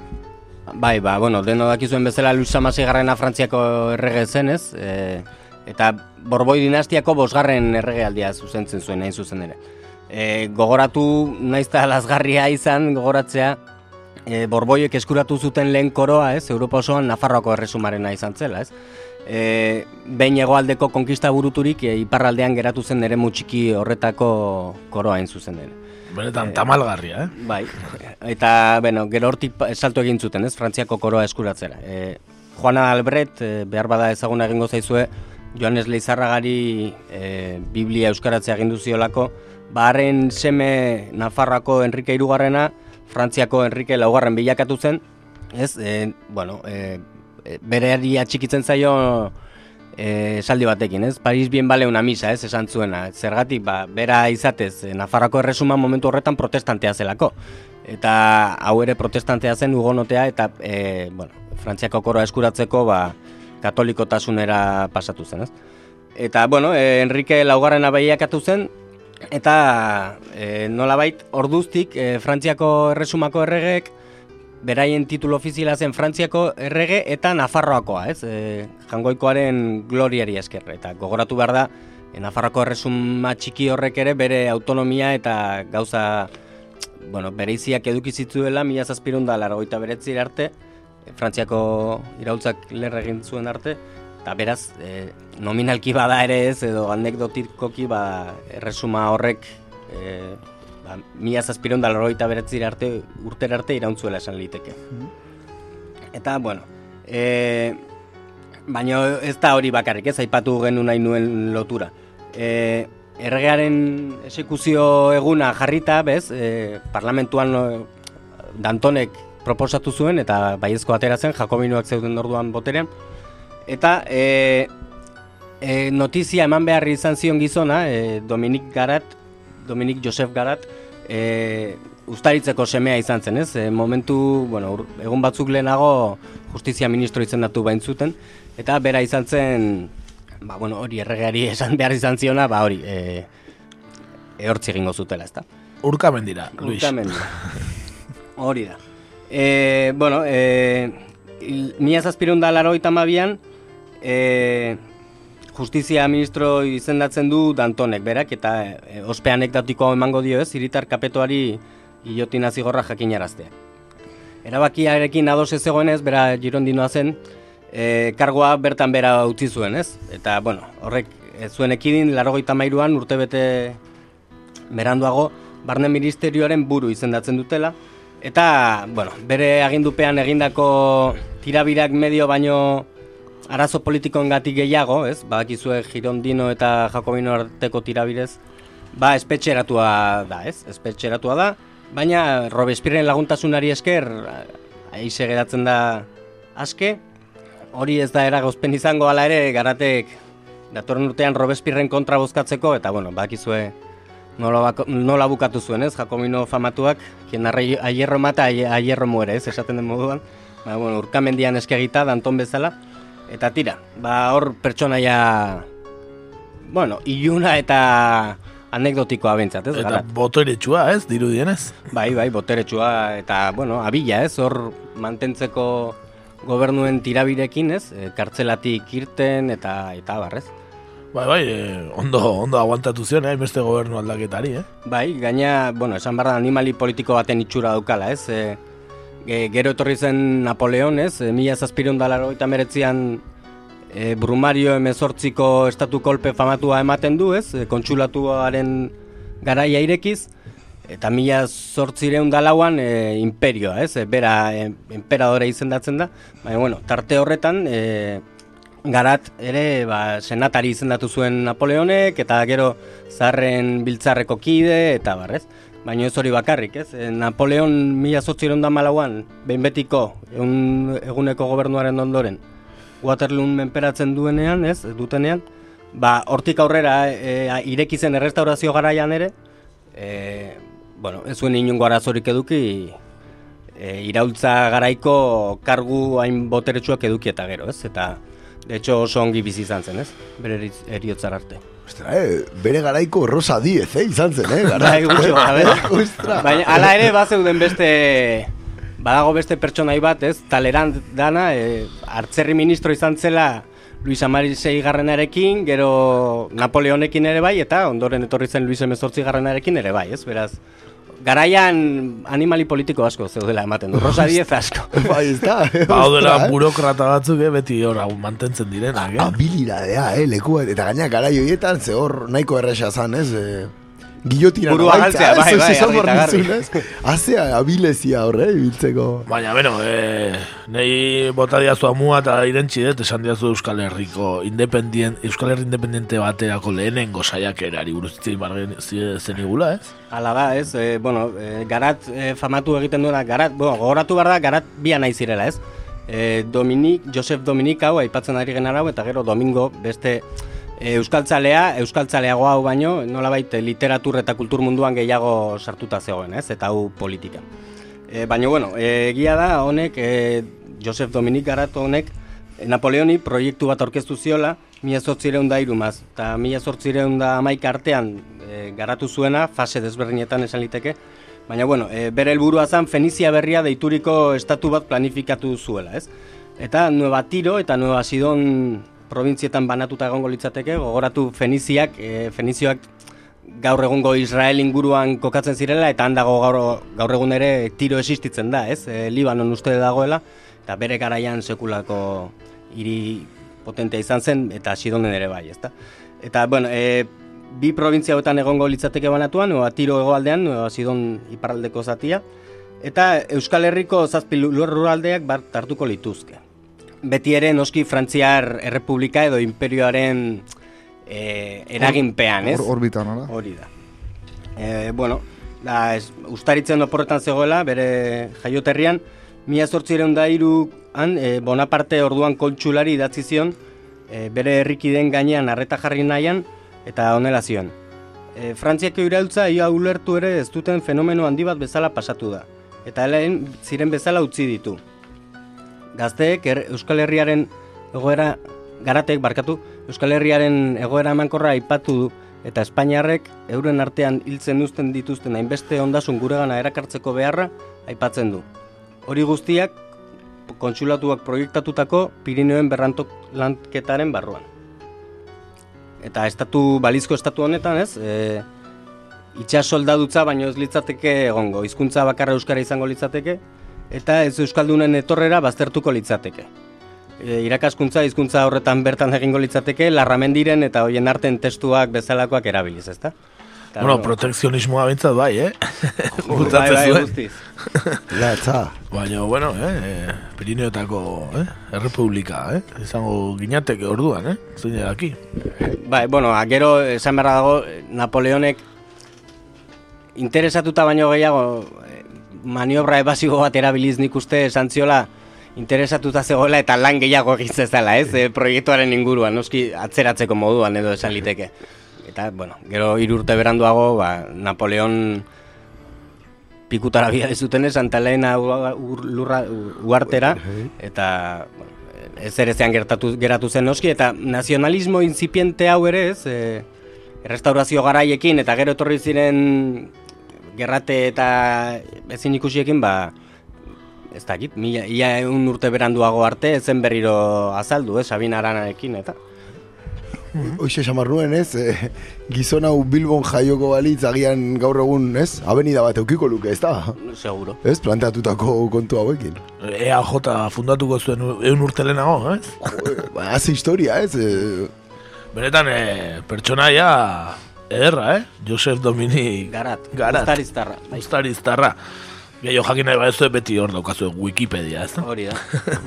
Bai, ba, bueno, deno dakizuen bezala Luis Amaseigarrena Frantziako errege zenez, e, eta Borboi dinastiako bosgarren erregealdia zuzentzen zuen hain zuzen ere. E, gogoratu, naizta lazgarria izan, gogoratzea, e, Borboiek eskuratu zuten lehen koroa, ez, Europa osoan Nafarroako erresumarena izan zela, ez. E, behin hegoaldeko konkista buruturik, e, iparraldean geratu zen ere txiki horretako koroa hain zuzen ere.
Benetan tamalgarria, eh?
Bai, eta, bueno, gero hortik salto egin zuten, ez, Frantziako koroa eskuratzera. E, Juana Albret, e, behar bada ezaguna egingo zaizue, Joanes Leizarragari e, Biblia euskaratzea agindu ziolako, baren seme Nafarroako Enrique Irugarrena, Frantziako Enrique Laugarren bilakatu zen, ez, e, bueno, e, bereari atxikitzen zaio esaldi batekin, ez? Paris bien bale una misa, ez? Esan zuena. Zergatik, ba, bera izatez, e, Nafarroako erresuma momentu horretan protestantea zelako. Eta hau ere protestantea zen ugonotea eta, e, bueno, Frantziako koroa eskuratzeko, ba, katolikotasunera pasatu zen, ez? Eta, bueno, e, Enrique laugarrena behiakatu zen, eta e, nolabait orduztik e, Frantziako erresumako erregeek beraien titulo ofiziala zen Frantziako errege eta Nafarroakoa, ez? E, jangoikoaren gloriari esker. Eta gogoratu behar da, e, Nafarroako erresuma txiki horrek ere bere autonomia eta gauza, bueno, bereiziak eduki zituela mila zazpirunda largoita beretzir arte, e, Frantziako iraultzak lerre egin zuen arte, eta beraz, e, nominalki bada ere ez, edo anekdotikoki ba, erresuma horrek e, ba, mila zazpiron da largoita beretzir arte, urtera arte irauntzuela esan liteke. Eta, bueno, e, baina ez da hori bakarrik, ez aipatu genu nahi nuen lotura. E, erregearen esekuzio eguna jarrita, bez, e, parlamentuan e, Dantonek proposatu zuen eta baiezko atera zen, Jakobinoak zeuden orduan boterean. Eta e, e, notizia eman behar izan zion gizona, e, Dominik Garat, Dominik Josef Garat, e, ustaritzeko semea izan zen, ez? E, momentu, bueno, ur- egun batzuk lehenago justizia ministro izendatu bain zuten, eta bera izan zen, ba, bueno, hori erregeari esan behar izan ziona, ba, hori, e, ehortzi egingo zutela, ezta?
Urkamen dira, Luis.
Urkamen dira. Hori da. E, bueno, e, il- mila zazpirun da laro itamabian, e, justizia ministro izendatzen du Dantonek berak, eta e, ospe anekdotiko emango dio ez, hiritar kapetoari guillotina zigorra jakinaraztea. Erabakiarekin ados ez zegoenez, bera girondinoa zen, e, kargoa bertan bera utzi zuen, ez? Eta, bueno, horrek ez zuen ekidin, larogeita mairuan urtebete beranduago, barne ministerioaren buru izendatzen dutela, eta, bueno, bere agindupean egindako tirabirak medio baino arazo politikoengatik gehiago, ez? Badakizue Girondino eta Jakobino arteko tirabirez, ba espetxeratua da, ez? Espetxeratua da, baina Robespierren laguntasunari esker aize geratzen da aske. Hori ez da eragozpen izango hala ere garatek datorren urtean Robespierren kontra bozkatzeko eta bueno, badakizue nola, nola bukatu zuen, ez? Jakobino famatuak, arre- aierro mata, aie- aierro muere, ez? Esaten den moduan. Ba, bueno, urkamendian eskegita, danton bezala. Eta tira, ba hor pertsonaia, bueno, iluna eta anekdotikoa bentsat, ez?
Eta boteretsua, ez, dirudienez?
Bai, bai, boteretsua eta, bueno, abila, ez, hor mantentzeko gobernuen tirabirekin, ez, e, kartzelatik irten eta eta barrez.
Bai, bai, eh, ondo, ondo aguantatu zion, eh, beste gobernu aldaketari, eh?
Bai, gaina, bueno, esan barra animali politiko baten itxura daukala, ez? E, ge- gero etorri zen Napoleon, ez? E, mila zazpireun dalaro eta meretzian e, Brumario emezortziko estatu kolpe famatua ematen du, ez? E, kontsulatuaren garaia irekiz, eta mila zortzireun dalauan e, imperioa, ez? E, bera e, emperadore izendatzen da, baina, bueno, tarte horretan, e, garat ere ba, senatari izendatu zuen Napoleonek eta gero zarren biltzarreko kide eta barrez. Baina ez hori bakarrik, ez? E, Napoleon mila zortziron da malauan, behin betiko, egun, eguneko gobernuaren ondoren, Waterloon menperatzen duenean, ez, dutenean, ba, hortik aurrera e, ireki zen errestaurazio garaian ere, e, bueno, ez zuen inungo arazorik eduki, e, iraultza garaiko kargu hain boteretsuak eduki eta gero, ez? Eta, de hecho, oso ongi bizi izan zen, ez? Bere eriotzar arte.
Ostra, eh, bere garaiko Rosa Diez, eh, izan zen, eh, gara.
Bai, gutxi gora, bera.
Ostra.
Baina, ala ere, bazeuden beste, badago beste pertsonai bat, ez? Taleran dana, e, hartzerri ministro izan zela Luis Amarisei garrenarekin, gero Napoleonekin ere bai, eta ondoren etorri zen Luis Emezortzi garrenarekin ere bai, ez? Beraz, garaian animali politiko asko zeudela ematen du. Rosa Diez asko.
bai, ez da.
Ba,
eh.
burokrata batzuk, eh, beti hor hau mantentzen direnak, eh?
Habilidadea, eh, leku, eta gaina garai horietan, ze hor nahiko erresa zan, ez? Eh, Gillotina
Burua galtzea, bai, bai, eta garbi.
Azea, abilezia horre, ibiltzeko.
Baina, beno, eh, nahi bota diazu amua eta irentzi dut, esan diazu Euskal Herriko independient, Euskal Herri independiente baterako lehenengo saiakerari buruz hitz egin bargen zen igula, ez?
Hala da, ez, e, bueno, e, garat e, famatu egiten duena, garat, bueno, gogoratu behar da, garat bia nahi zirela, ez? E, Dominik, Josef Dominik hau, aipatzen ari genara hau, eta gero Domingo, beste e, euskaltzalea, euskaltzaleago hau baino, nolabait e, literatur eta kultur munduan gehiago sartuta zegoen, ez? Eta hau politika. E, baina, bueno, egia da, honek, e, Josef Dominik garat honek, Napoleoni proiektu bat aurkeztu ziola, mila zortzireun da irumaz, eta mila zortzireun da amaik artean e, garatu zuena, fase desberdinetan esan liteke, baina, bueno, e, bere helburua zen Fenizia berria deituriko estatu bat planifikatu zuela, ez? Eta Nueva Tiro eta Nueva Sidon provintzietan banatuta egongo litzateke, gogoratu Feniziak, e, Fenizioak gaur egungo Israel inguruan kokatzen zirela eta handago gaur, gaur egun ere tiro existitzen da, ez? E, Libanon uste dagoela eta bere garaian sekulako hiri potentea izan zen eta Sidonen ere bai, ezta? Eta bueno, e, bi provintzia hauetan egongo litzateke banatuan, Nueva Tiro hegoaldean, Nueva Sidon iparraldeko zatia eta Euskal Herriko zazpi lurraldeak bat hartuko lituzke. Beti ere noski Frantziar Errepublika edo Imperioaren e, eraginpean, ez?
Or, orbitan, nola?
Hori da. E, bueno, da, ez, ustaritzen oporretan zegoela, bere jaioterrian, mila zortzireun da iruan, e, Bonaparte orduan koltsulari idatzi zion, e, bere herrikideen gainean arreta jarri nahian, eta honela zion. E, Frantziako iraultza ia ulertu ere ez duten fenomeno handi bat bezala pasatu da, eta helen ziren bezala utzi ditu. Gazteek er, Euskal Herriaren egoera, garatek barkatu, Euskal Herriaren egoera emankorra aipatu du, eta Espainiarrek euren artean hiltzen uzten dituzten hainbeste ondasun guregana erakartzeko beharra aipatzen du. Hori guztiak kontsulatuak proiektatutako Pirineoen berrantok lanketaren barruan. Eta estatu balizko estatu honetan, ez? E, itxas soldadutza baino ez litzateke egongo, hizkuntza bakarra euskara izango litzateke eta ez euskaldunen etorrera baztertuko litzateke. E, irakaskuntza hizkuntza horretan bertan egingo litzateke larramendiren eta hoien arten testuak bezalakoak erabiliz, ezta? Eta,
Bueno, protekzionismoa bintzat bai, eh?
bai,
Gutatzen
bai,
zuen.
guztiz.
Latza.
Baina, bueno, eh? Pirineotako, eh? Errepublika, eh? Izango ginateke orduan, eh? Zein daki.
Bai, bueno, a, gero esan beharra dago Napoleonek interesatuta baino gehiago eh, maniobra ebasibo bat erabiliz nik uste esan ziola interesatuta zegoela eta lan gehiago egin zezala, ez? E, proiektuaren inguruan, noski atzeratzeko moduan edo esan liteke. Eta, bueno, gero hiru urte beranduago, ba, Napoleon pikutara bia zuten Santa Elena ur- lurra uartera eta bueno, ez ere zean gertatu, geratu zen noski eta nazionalismo inzipiente hau ere ez e, errestaurazio garaiekin eta gero etorri ziren gerrate eta ezin ikusiekin, ba, ez dakit, mila, ia egun urte beranduago arte, ezen berriro azaldu, eh, Sabina Aranarekin, eta...
Hoxe samar nuen, ez? Eh, gizon hau Bilbon jaioko balitz agian gaur egun, ez? Avenida bat eukiko luke, ez da?
Seguro.
Ez? Planteatutako kontu hauekin.
EAJ fundatuko zuen egun urte lehenago, ez?
Ba, haze historia, ez? Eh,
Benetan, eh, pertsonaia ederra, eh? Josef Dominik
Garat,
Garat.
Uztariztarra.
Uztariztarra. Gehiago jakin nahi badezu beti hor daukazu Wikipedia, ez da?
Hori da.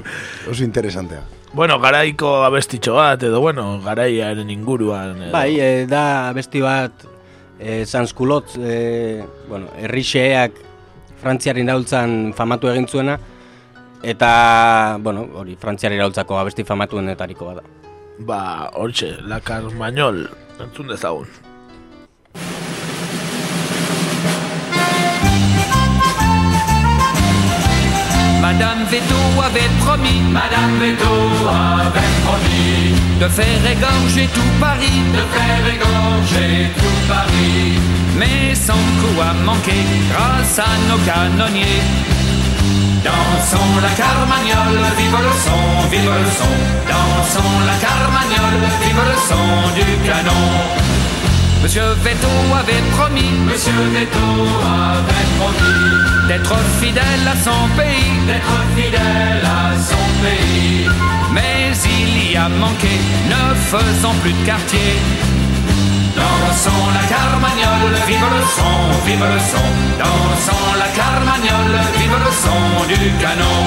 Oso interesantea.
Bueno, garaiko abestitxo bat, edo bueno, garaiaren inguruan. Edo.
Bai, e, da besti bat e, Sanskulot, e, bueno, errixeak Frantziaren iraultzan famatu egin zuena, eta, bueno, hori, Frantziaren iraultzako abesti famatuenetariko bada.
Ba, hortxe, La Carmañol, entzun dezagun.
Madame Veto avait promis, Madame Veto avait promis de faire égorger tout Paris, de faire égorger tout Paris. Mais son coup a manqué grâce à nos canonniers. Dansons la carmagnole, vive le son, vive le son. Dansons la carmagnole, vive le son du canon. Monsieur Veto avait promis, Monsieur Veto avait promis d'être fidèle à son pays, d'être fidèle à son pays. Mais il y a manqué, ne faisons plus de quartier. Dansons la carmagnole, vive le son, vive le son. Dansons la carmagnole, vive le son du canon.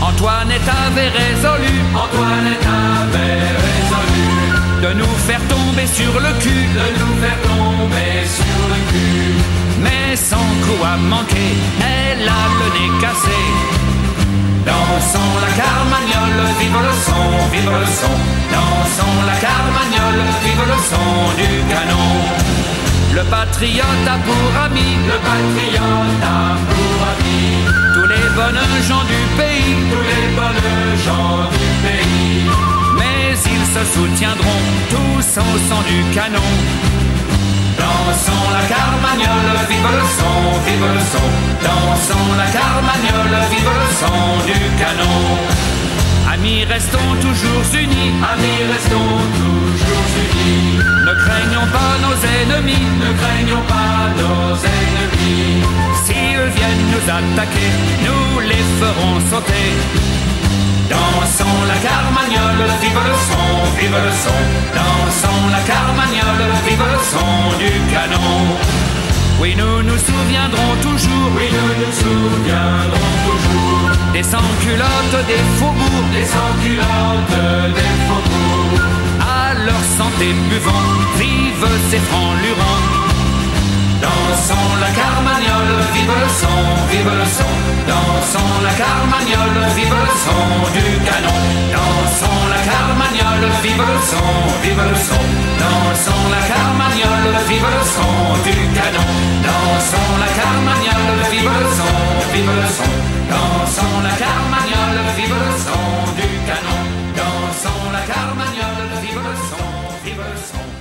Antoinette avait résolu, Antoinette avait résolu de nous faire tomber sur le cul, de nous faire tomber sur le cul. Mais son coup a manqué, elle a le nez cassé. Dansons la carmagnole, vive le son, vive le son. Dansons la carmagnole, vive le son du canon. Le patriote a pour ami, le patriote a pour ami. Tous les bonnes gens du pays, tous les bonnes gens du pays. Soutiendront tous au son du canon. Dansons la carmagnole, vive le son, vive le son. Dansons la carmagnole, vive le son du canon. Amis, restons toujours unis. Amis, restons toujours unis. Ne craignons pas nos ennemis. Ne craignons pas nos ennemis. S'ils viennent nous attaquer, nous les ferons sauter. Dansons la carmagnole, vive le son, vive le son. Dansons la carmagnole, vive le son du canon. Oui, nous nous souviendrons toujours, oui, nous nous souviendrons toujours. Des sans-culottes des faubourgs, des sans-culottes des faubourgs. À leur santé buvons, vive ces francs lurons. Dansons la carmagnole, vive le son, vive le son. Dansons la carmagnole, vive le son du canon. Dansons la carmagnole, vive le son, vive le son. Dansons la carmagnole, vive le son du canon. Dansons la carmagnole, vive le son, vive le son. Dansons la carmagnole, vive le son du canon. Dansons la carmagnole, vive le son, vive le son.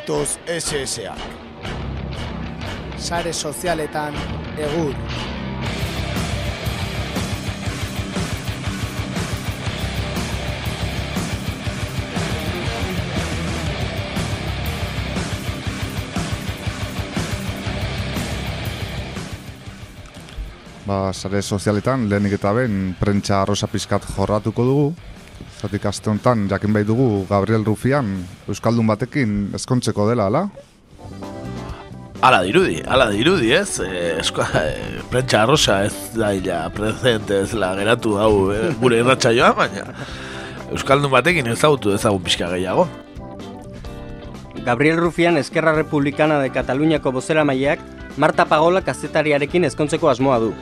Badatoz SSA. Sare sozialetan egur.
Ba, sare sozialetan, lehenik eta ben, prentsa arrosa pizkat jorratuko dugu. Zatik aste honetan, jakin bai dugu Gabriel Rufian, Euskaldun batekin ezkontzeko dela, ala?
Ala dirudi, ala dirudi, ez? E, esko, e, prentsa arrosa ez da ila presente ez la geratu hau e, gure irratxa joa, baina Euskaldun batekin ezagutu ezagun pixka gehiago.
Gabriel Rufian Eskerra Republicana de Kataluniako bozera maileak Marta Pagola kazetariarekin ezkontzeko asmoa du.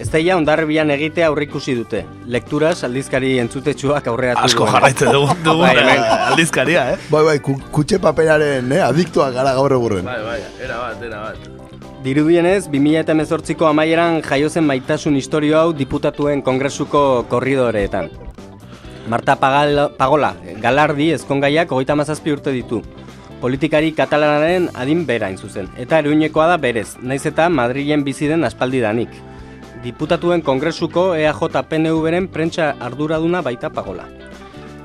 Ezteia ondarribian egitea aurreikusi dute. Lekturas aldizkari entzutetsuak aurreatu
Asko
duena.
jarraitzen dugu, dugu
Bai, hemen.
aldizkaria, eh?
Bai, bai, ku, kutxe paperaren, eh, adiktuak gara gaur eburren.
Bai, bai, era bat, era bat.
Dirudienez, 2018ko amaieran jaiozen maitasun historio hau diputatuen kongresuko korridoreetan. Marta Pagal, Pagola, galardi ezkongaiak hogeita mazazpi urte ditu. Politikari katalanaren adin bera hain zuzen, eta eruinekoa da berez, naiz eta Madrilen bizi den aspaldidanik. Diputatuen kongresuko EAJ PNV-ren prentsa arduraduna baita Pagola.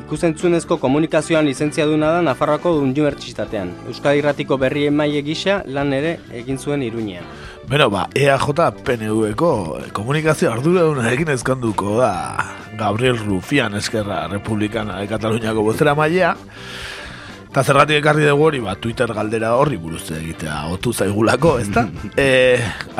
Ikusentzunezko komunikazioan lizentziaduna da Nafarroako Unibertsitatean. Euskadi Irratiko berri emaile gisa lan ere egin zuen Iruñean.
Beno, ba, EAJ PNV-ko komunikazio arduradunarekin ezkonduko da Gabriel Rufian Eskerra Republikana de Kataluniako bozera mailea. Eta zergatik ekarri dugu hori, ba, Twitter galdera horri buruz egitea otu zaigulako, ezta? e,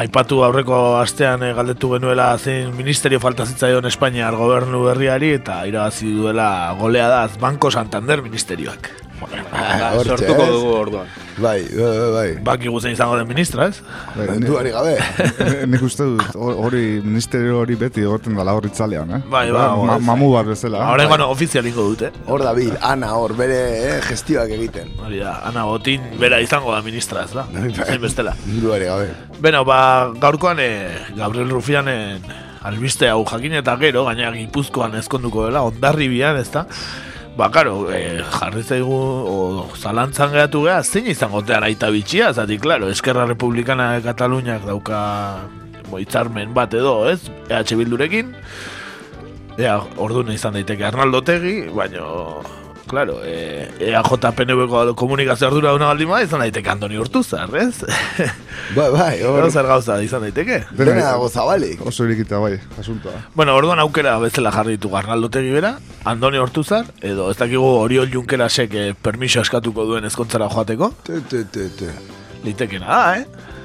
aipatu aurreko astean e, galdetu genuela zein ministerio falta zitzaion Espainiar gobernu berriari eta irabazi duela goleadaz Banco Santander ministerioak.
Ba,
hortxe,
sortuko
ez?
dugu orduan.
Bai, bai, bai.
Baki guzen izango den ministra, ez?
Mentuari gabe.
Ni- Nik uste dut ho- hori ministerio hori beti egoten dela hor itzalean, eh?
Bai, bai,
Ma-
bai.
mamu bat bezala.
Ahora bueno, ofizialingo dute.
Hor da bil, ana hor, bere eh, gestioak egiten.
Hori da, Ana Botin bera izango da ministra, ez da? Zein bestela.
Mentuari gabe.
Beno, ba, gaurkoan e, Gabriel Rufianen albiste hau jakin eta gero, gaina gipuzkoan ezkonduko dela, ondarribian, ez da? Ba, karo, e, jarri zaigu, o, zalantzan geratu geha, zein izango tean aita bitxia, zati, klaro, Eskerra Republikana Kataluniak dauka bo, hitzarmen bat edo, ez? EH Bildurekin, Ea, orduan izan daiteke Arnaldo Tegi, baino, claro, e, EAJ PNV-ko komunikazio ardura duna baldin bada, izan daiteke Andoni Urtuzar, ez?
Bai, bai, hor.
Zer gauza izan daiteke.
Dena dago zabalik.
Oso irikita bai, asuntoa.
Bueno, orduan aukera bezala jarri ditu Arnaldo Tegi bera, Andoni Hortuzar, edo ez dakigu Oriol Junkerasek eh, permiso eskatuko duen ezkontzara joateko.
Te, te, te, te.
Litekena da, eh?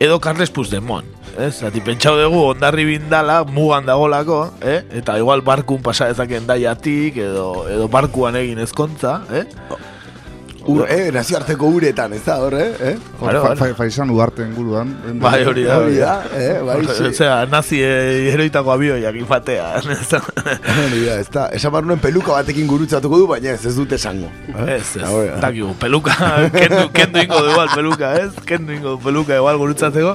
Edo Carles Puigdemont. Ez, zati pentsau dugu ondarri bindala mugan dagolako, eh? Eta igual barkun pasa dezaken daiatik, edo, edo barkuan egin ezkontza, eh?
Ur, eh, nazioarteko uretan, ez da hor, eh? eh?
Hor, fa, fa, Faisan ugarte inguruan.
Bai, hori da.
Hori da, eh, bai, sí.
Osea, nazi eh, heroitako abioiak infatea. ez da?
Hori da, ez da. Esan behar nuen peluka batekin gurutzatuko du, baina ez, ez dute esango.
Ez, ez, dakigu, peluka, kendu, kendu ingo du igual peluka, ez? Kendu ingo peluka igual gurutzatzeko.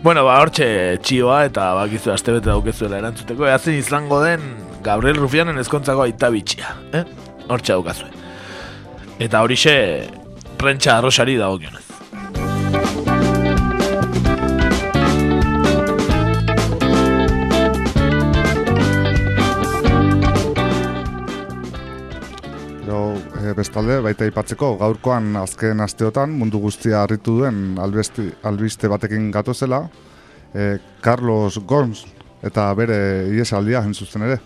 Bueno, ba, hortxe txioa eta bakizu astebete daukezuela erantzuteko. Ea zein izango den Gabriel Rufianen ezkontzako aita bitxia, eh? Hortxe daukazue. Eta horixe, prentsa arrosari dagokionez.
E, bestalde, baita aipatzeko gaurkoan azken asteotan mundu guztia harritu duen albesti, albiste batekin gatozela, e, Carlos Gons eta bere iesaldia entzuzten ere.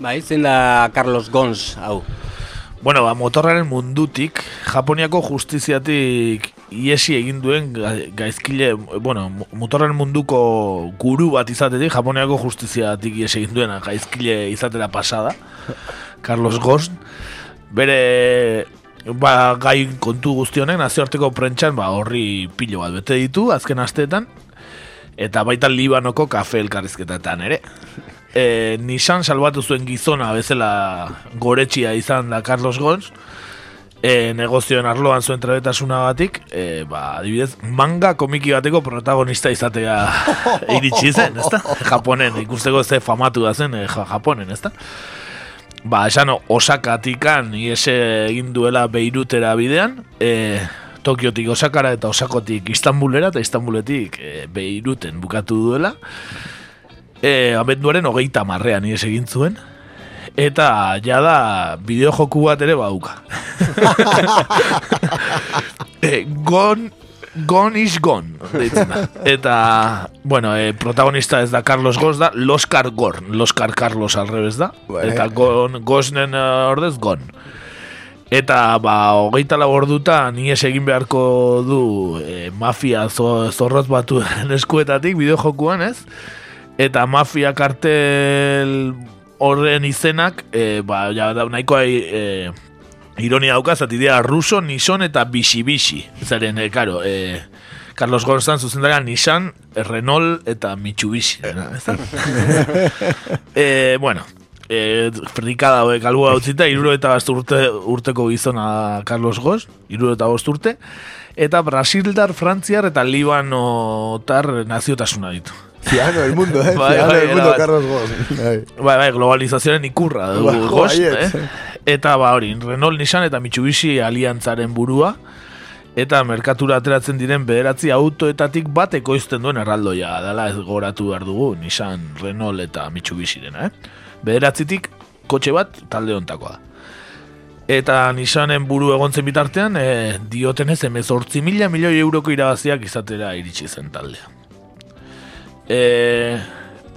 Bai, zein da Carlos Gons, hau.
Bueno, ba, motorraren mundutik, Japoniako justiziatik iesi egin duen ga- gaizkile, bueno, mo- motorraren munduko guru bat izatetik, Japoniako justiziatik iesi egin duen gaizkile izatera pasada, Carlos Ghosn, bere ba, gai kontu guzti honek nazioarteko prentxan ba, horri pilo bat bete ditu azken asteetan, eta baita Libanoko kafe elkarrizketetan ere. E, Nissan salbatu zuen gizona bezala goretxia izan da Carlos Gons, e, negozioen arloan zuen trebetasunagatik, e, ba, adibidez, manga komiki bateko protagonista izatea iritsi zen, ezta? Japonen, ikusteko ze famatu da zen, e, ja- Japonen, ezta? Ba, esan Osakatikan iese egin duela Beirutera bidean, e, Tokiotik Osakara eta Osakotik Istanbulera eta Istanbuletik e, Beiruten bukatu duela. E, abenduaren hogeita marrean ies egin zuen. Eta jada bideojoku bat ere baduka. e, gon Gone is gone, deitzen da. Eta, bueno, e, protagonista ez da Carlos Gos da, Loskar Gorn. Loskar Carlos al revés da.
Bai.
Eta gon, Gosnen eh, ordez Gon. Eta, ba, hogeita lau ordutan, ies egin beharko du e, mafia zo, zorroz batuen eskuetatik, bideojokuan, ez? Eta mafia kartel horren izenak, e, ba, ja, da, nahikoa e, ironia dauka, zati dira Ruso, Nison eta Bishi-Bishi. Zaren, e, karo, e, Carlos Gonzan zuzendara Nissan, Renault eta Mitsubishi. dena, ez da? e, bueno, e, predikada hauek alua utzita, iruro eta urte, urteko gizona Carlos Goz, iruro eta bost urte, eta Brasildar, Frantziar eta Libanotar naziotasuna ditu.
Ciano del mundo, eh?
Bai,
Ciano
bai,
del mundo. Carlos Ghosn. Bai.
Bai, bai, globalizazioaren ikurra dugu
Ba,
Ghost,
baietz.
eh? Eta ba hori, Renault, Nissan eta Mitsubishi aliantzaren burua, eta merkatura ateratzen diren bederatzi autoetatik bat ekoizten duen erraldoia, dela ez goratu behar dugu, Nissan, Renault eta Mitsubishi dena, eh? Bederatzitik kotxe bat talde ontakoa da. Eta Nissanen buru egontzen bitartean, e, diotenez emezortzi mila milioi euroko irabaziak izatera iritsi zen taldea. E,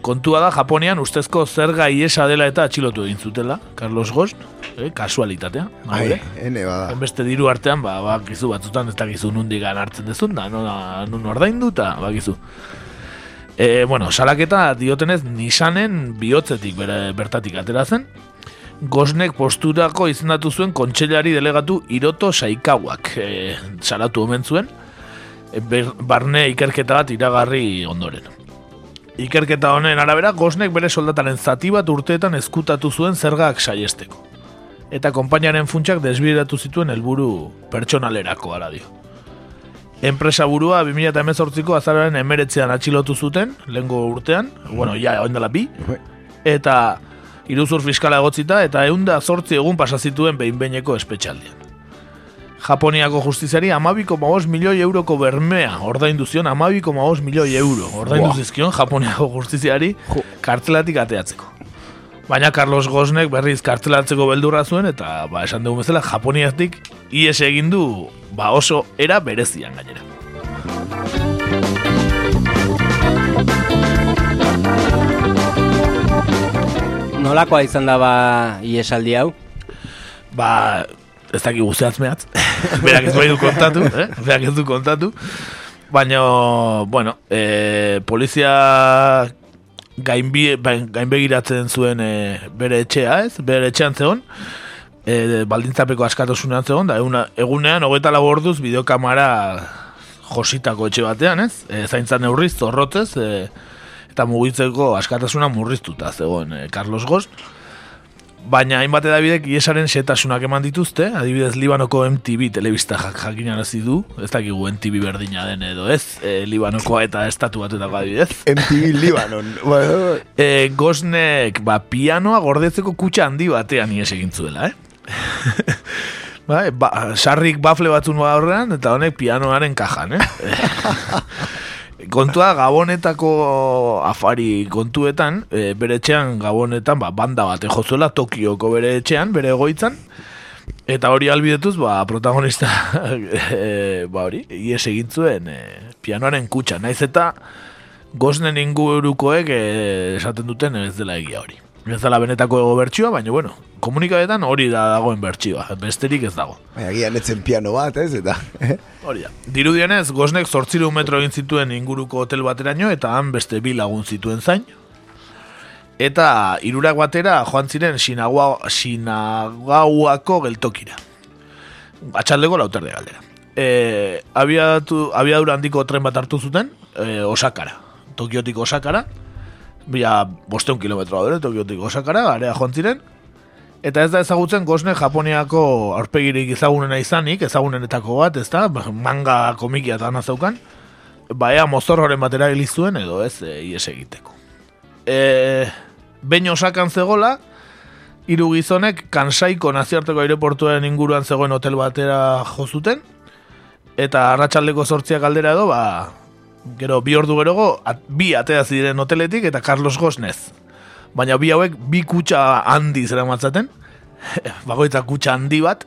kontua da, Japonian ustezko zerga iesa dela eta atxilotu egin zutela, Carlos Ghost, eh, kasualitatea.
Ai, ene bada.
Beste diru artean, ba, bakizu batzutan ez dakizu nundigan hartzen dezun, da, no, nun ordaindu eta bakizu. E, bueno, salaketa diotenez Nissanen bihotzetik bere, bertatik atera zen, Gosnek posturako izendatu zuen kontseilari delegatu Hiroto Saikawak e, salatu omen zuen, e, barne ikerketa bat iragarri ondoren. Ikerketa honen arabera, Gosnek bere soldataren zati bat urteetan ezkutatu zuen zergak saiesteko. Eta konpainaren funtsak desbideratu zituen helburu pertsonalerako ara dio. Enpresa burua 2018ko azararen emeretzean atxilotu zuten, lehengo urtean, bueno, ja, oindela bi, eta iruzur fiskala egotzita, eta eunda zortzi egun pasazituen behin-behineko espetxaldian. Japoniako justiziari amabiko maoz milioi euroko bermea ordaindu zion amabiko maoz milioi euro ordaindu zizkion Japoniako justiziari kartzelatik ateatzeko. Baina Carlos Gosnek berriz kartzelatzeko beldurra zuen eta ba, esan dugu bezala Japoniatik ies egin du ba, oso era berezian gainera.
Nolakoa izan da ba iesaldi hau?
Ba, ez dakik guztiatz mehatz. Berak ez bai du kontatu, eh? Berak ez du kontatu. Baina, bueno, e, polizia gainbi, bain- gainbegiratzen zuen e, bere etxea, ez? Bere etxean zegoen, e, baldintzapeko askatasunean zegoen, da eguna, egunean, hogeita lau orduz, bideokamara jositako etxe batean, ez? E, zaintzan neurriz, zorrotzez, e, eta mugitzeko askatasuna murriztuta zegoen e, Carlos Gost. Baina hainbat edabidek iesaren setasunak eman dituzte, adibidez Libanoko MTV telebista jak jakinarazi du, ez dakigu MTV berdina den edo ez, e, Libanokoa eta estatu batuetako adibidez.
MTV Libanon. Bueno,
E, Gosnek, ba, pianoa gordetzeko kutxa handi batean ies egin zuela, eh? ba, ba, sarrik bafle batzun horrean, eta honek pianoaren kajan, eh? Kontua Gabonetako afari kontuetan, e, bere etxean Gabonetan ba, banda bat jozuela Tokioko bere etxean, bere egoitzan, eta hori albidetuz, ba, protagonista, e, ba hori, ies egin zuen e, pianoaren kutxa, naiz eta goznen ingurukoek e, esaten duten ez dela egia hori. Ez dela benetako bertsioa, baina bueno, komunikadetan hori da dagoen bertsioa, besterik ez dago.
Baina gian etzen piano bat, ez, eta... eh?
Hori da. Dirudienez, Gosnek zortziru metro egin zituen inguruko hotel bateraino eta han beste bi lagun zituen zain. Eta irurak batera joan ziren Shinagawa, Shinagauako geltokira. Atxaldeko lauterde galdera. E, abiadura handiko tren bat hartu zuten, e, Osakara. Tokiotik Osakara. Bila, bosteun kilometro dure, Tokiotik Osakara, area joan ziren. Eta ez da ezagutzen Gosne Japoniako aurpegirik ezagunena izanik, ezagunenetako bat, ez da, manga komikia eta ana zeukan, ba ea mozorroren batera zuen edo ez e, ies egiteko. E, behin osakan zegola, hiru gizonek Kansaiko nazioarteko aireportuaren inguruan zegoen hotel batera jo zuten, eta arratsaldeko sortziak aldera edo, ba, gero bi ordu gerogo, at, bi atea ziren hoteletik eta Carlos Gosnez. Baina bi hauek bi kutsa handi zera matzaten, bagoitza kutsa handi bat,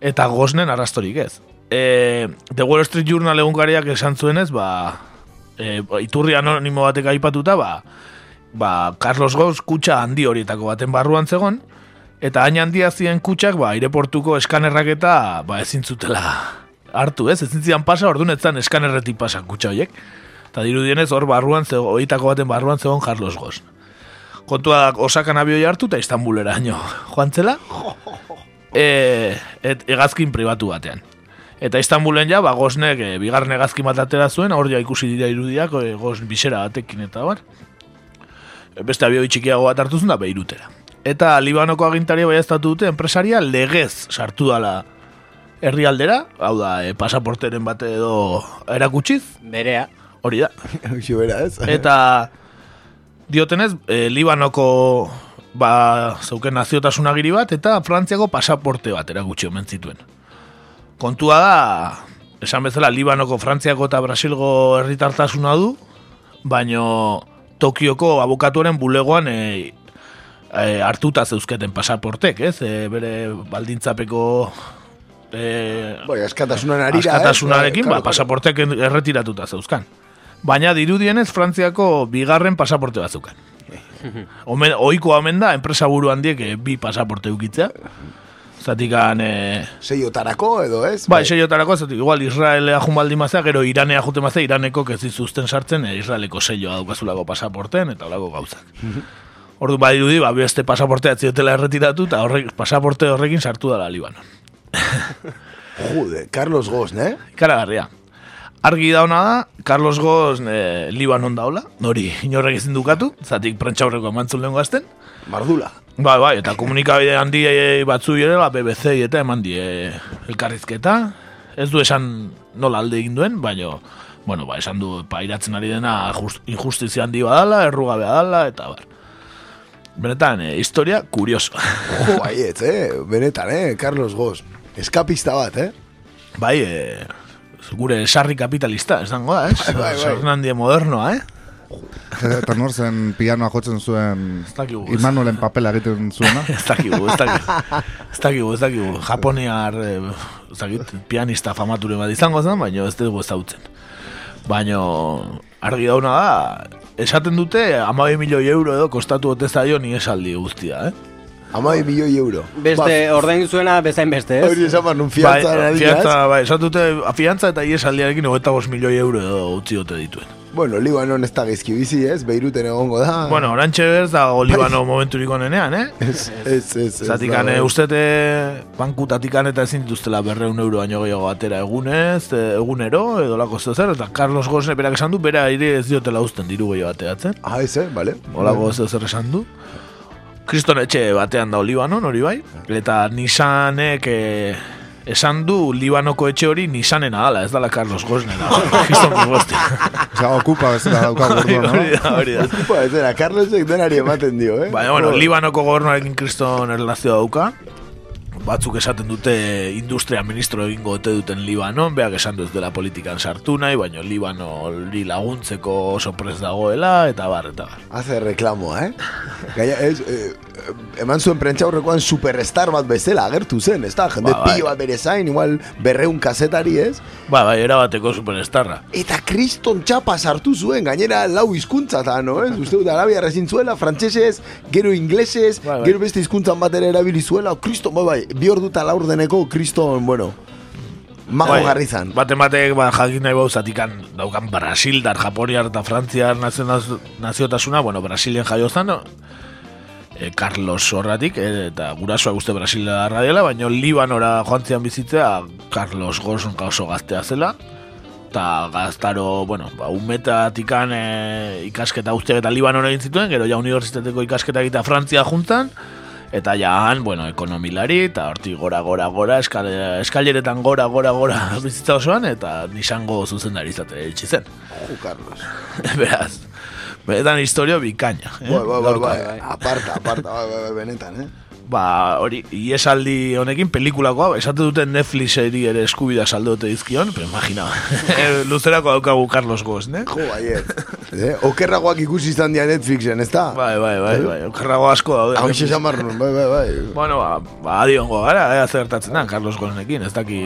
eta Gosnen arrastorik ez. E, The Wall Street Journal egunkariak esan zuenez, ba, e, iturri anonimo batek aipatuta, ba, ba, Carlos Gos kutsa handi horietako baten barruan zegon, eta hain handia ziren kutsak, ba, aireportuko eskanerrak eta, ba, ezin zutela hartu, ez? Ezin zidan pasa, orduan ez eskanerretik pasa kutsa horiek. Eta dirudienez, hor barruan zego, horietako baten barruan zegoen Carlos Gos. Kontua da, Osakan abioi hartu eta Istanbulera, nio. Joan zela? e, et, hegazkin pribatu batean. Eta Istanbulen ja, ba, goznek e, bigarren hegazkin bat atera zuen, hor ja ikusi dira irudiak, e, goz bisera batekin eta bar. E, Beste abioi txikiago bat hartu zuen da beirutera. Eta Libanoko agintaria baiaztatu dute enpresaria legez sartu dala herrialdera, hau da, e, pasaporteren bate edo erakutsiz.
Berea.
Hori da.
Bera, ez?
Eta diotenez, e, Libanoko ba, zeuken naziotasun agiri bat, eta Frantziako pasaporte bat erakutsi omen zituen. Kontua da, esan bezala, Libanoko, Frantziako eta Brasilgo herritartasuna du, baino Tokioko abokatuaren bulegoan e, e, hartuta zeuzketen pasaportek, ez? E, bere baldintzapeko e,
Bai, askatasunan arira, eh?
askatasunarekin,
Bai,
ba,
claro,
pasaportek erretiratuta zeuzkan. Baina dirudienez Frantziako bigarren pasaporte bat zeukan. Omen, oikoa omen da, enpresa buru handiek eh, bi pasaporte ukitzea. Zatikan... Eh,
Seiotarako edo ez?
bai, seiotarako, zatik, igual Israelea jumbaldi mazea, gero Iranea jute mazea, Iraneko ez dizuzten sartzen, eh, Israeleko seioa daukazulako pasaporten, eta olako gauzak. Ordu badirudi, ba, beste pasaportea ziotela erretiratu, eta horrek, pasaporte horrekin sartu dala Libanon.
Jude, Carlos Gosn, eh?
Ikaragarria. Argi dauna da, Carlos Goz e, Libanon daula, nori inorrek ezin dukatu, zatik prentxaurreko emantzun lehen gazten.
Mardula.
Bai, bai, eta komunikabide handi batzu ere, ba, BBC eta eman die elkarrizketa. Ez du esan nola alde egin duen, baina, bueno, ba, esan du pairatzen ari dena just, injustizia handi badala, errugabea dala, eta bar. Benetan, e, historia kurioso.
Jo, baiet, eh? Benetan, eh? Carlos Gosn. Eskapista bat, eh?
Bai, e, gure sarri kapitalista, esango da, ez?
Bai, bai, bai.
Sarnandie modernoa, eh?
Eta nor zen pianoa jotzen zuen. Immanuelen papela egiten zuena.
ez dakigu, ez dakigu. Ez dakigu, ez dakigu. Japoniar, eh, ez dakit, pianista famature bat izango zen, baina ez dugu ezautzen. Baina argi dauna da, esaten dute amabi milioi euro edo kostatu ote zaio ni esaldi guztia, eh?
Amabi milioi euro.
Beste, ordain zuena bezain beste, ez?
Hori esan nun fiantza
bai, fiantza, bai, esatu dute, fiantza eta iesaldiarekin 25 milioi euro edo utzi dute dituen.
Bueno, Libanon ez da gizki bizi, ez? Beiruten egongo da.
Bueno, orantxe berz da Olibano momenturik onenean, eh?
Ez, ez, ez.
Zatikan,
da,
eh,
bai.
ustete bankutatikan eta ezin dituztela berreun euro baino gehiago atera egunez, eh, egunero, edo lako zer, eta Carlos Gosne berak esan du, bera ere ez diotela usten diru gehiago ateatzen.
Ah, ez, eh? Vale.
Olako zer esan du. Kriston etxe batean da Libanon, hori bai, eta Nissanek eh, esan du Libanoko etxe hori Nissanen adala, ez dala Carlos Gosnena. Kriston Proboste.
Osea, okupa bezala dauka
Hori
gordo,
hori
no?
da, hori da.
Ocupa, ez era, Carlosek denari ematen dio, eh?
Baina, bueno. Libanoko gobernuarekin kriston erlazioa dauka. Batzuk esaten dute industria ministro egingo ote duten Libanon, beak esan du ez dela politikan sartu nahi, baina Libano hori laguntzeko oso prez dagoela, eta bar, eta bar.
Hace reklamoa, eh? Gaia, ez, eh, eman zuen prentxaurrekoan superstar bat bezala agertu zen, ez da? Jende
Ba,
pilo bat bere zain, igual berreun kazetari, ez?
Ba, bai, erabateko superstarra.
Eta kriston txapa sartu zuen, gainera lau hizkuntzatan, no, ez? Uste dut arabia rezin zuela, frantsesez, gero inglesez,
bai.
gero beste hizkuntzan bat ere erabili zuela, kriston, bai, bai, bi orduta laur deneko, kriston, bueno, mago
Bai,
garri zan.
Bate batek ba, jakin nahi bau zatikan daukan Brasildar, Japoniar eta Frantziar naziotasuna, bueno, Brasilien jaio zan, e, Carlos horratik, e, eta gurasoa uste Brasilarra dela, baina Libanora joan zian bizitzea Carlos Gorson oso gaztea zela, eta gaztaro, bueno, ba, umetaatikan e, ikasketa guztiak eta Libanon egin zituen, gero ja unibertsitateko ikasketa egita Frantzia juntan, eta ja han, bueno, ekonomilari, eta hortik gora, gora, gora, eskale, eskaileretan gora, gora, gora bizitza osoan, eta nisango zuzendari izate itxi zen.
Jo, Carlos.
Beraz, benetan historio bikaina. Eh?
Bai, bai, bai,
Gaurkoa.
bai, aparta, aparta, bai, bai, bai, benetan, eh?
Ba, hori, iesaldi honekin pelikulakoa, esate duten Netflixeri ere eskubida saldote dizkion, pero imagina, luzerako daukagu Carlos Goz, ne?
Jo, baiet. eh? Okerragoak ikusi izan dia Netflixen, ez da?
Bai, bai, bai, bai, okerrago asko daude.
Hau barrun, bai, bai, bai.
Bueno, ba, ba adiongo gara, ea zertatzen da, Carlos Gozenekin, ez daki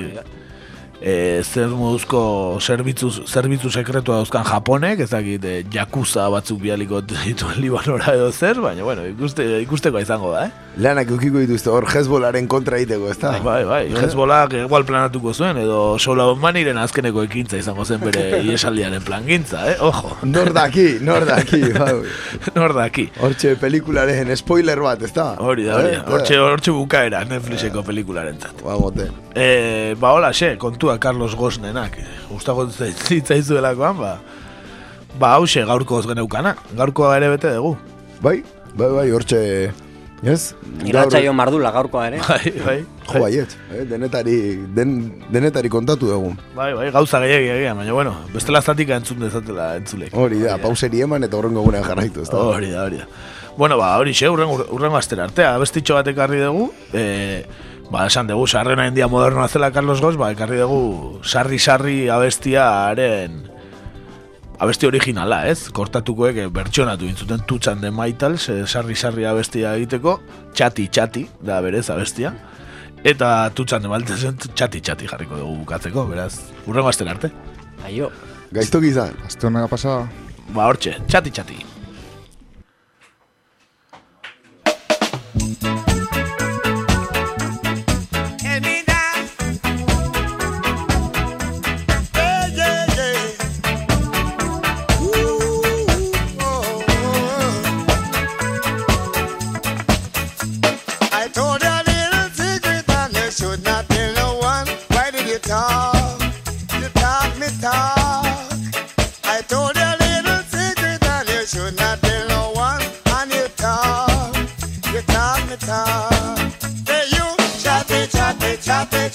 e, zer moduzko zerbitzu, zerbitzu sekretua dauzkan Japonek, ez dakit e, Yakuza batzuk bialiko dituen Libanora edo zer, baina bueno, ikuste, ikusteko izango da, eh?
Lanak eukiko dituzte hor Hezbolaren kontra egiteko, ez da?
Bai, bai, Hezbolak igual planatuko zuen, edo Sola Maniren azkeneko ekintza izango zen bere iesaldiaren plangintza, eh? Ojo.
Nor daki, nor daki, bai.
Nor daki.
Hortxe pelikularen spoiler bat, ez da?
Hori da, hori da.
Eh,
Hortxe, hortxe bukaera Netflixeko pelikularen zat.
Ba, mote.
E, ba, hola, xe, kontua Carlos Gosnenak. Gustago zitzaizuelakoan, ba, ba, hause gaurko geneukana. Gaurkoa ere bete dugu.
Bai, bai, bai, hortxe... Ez?
Irratzaio mardula gaurkoa ere.
Bai, bai.
Jo, baiet, eh? denetari, den, denetari kontatu dugu.
Bai, bai, gauza gehiagi egia, baina bueno, bestela zatika entzun dezatela entzulek.
Hori da, pauseri eman eta horrengo gunean jarraitu, ez da?
Hori da, hori da. Bueno, ba, hori xe, urrengo, urrengo astera artea, abestitxo bat ekarri dugu, e, ba, esan dugu, sarrena india modernoa zela Carlos Goz, ba, ekarri dugu, sarri-sarri abestiaren, abesti originala, ez? Kortatukoek eh, bertxonatu intzuten tutsan den maitals, sarri-sarri abestia egiteko, txati-txati, da berez abestia, eta tutsan den maltezen txati-txati jarriko dugu bukatzeko, beraz, urrengo astera arte.
Aio.
Gaiztok izan.
Azte honega pasa.
Ba, hortxe, txati-txati.
papel.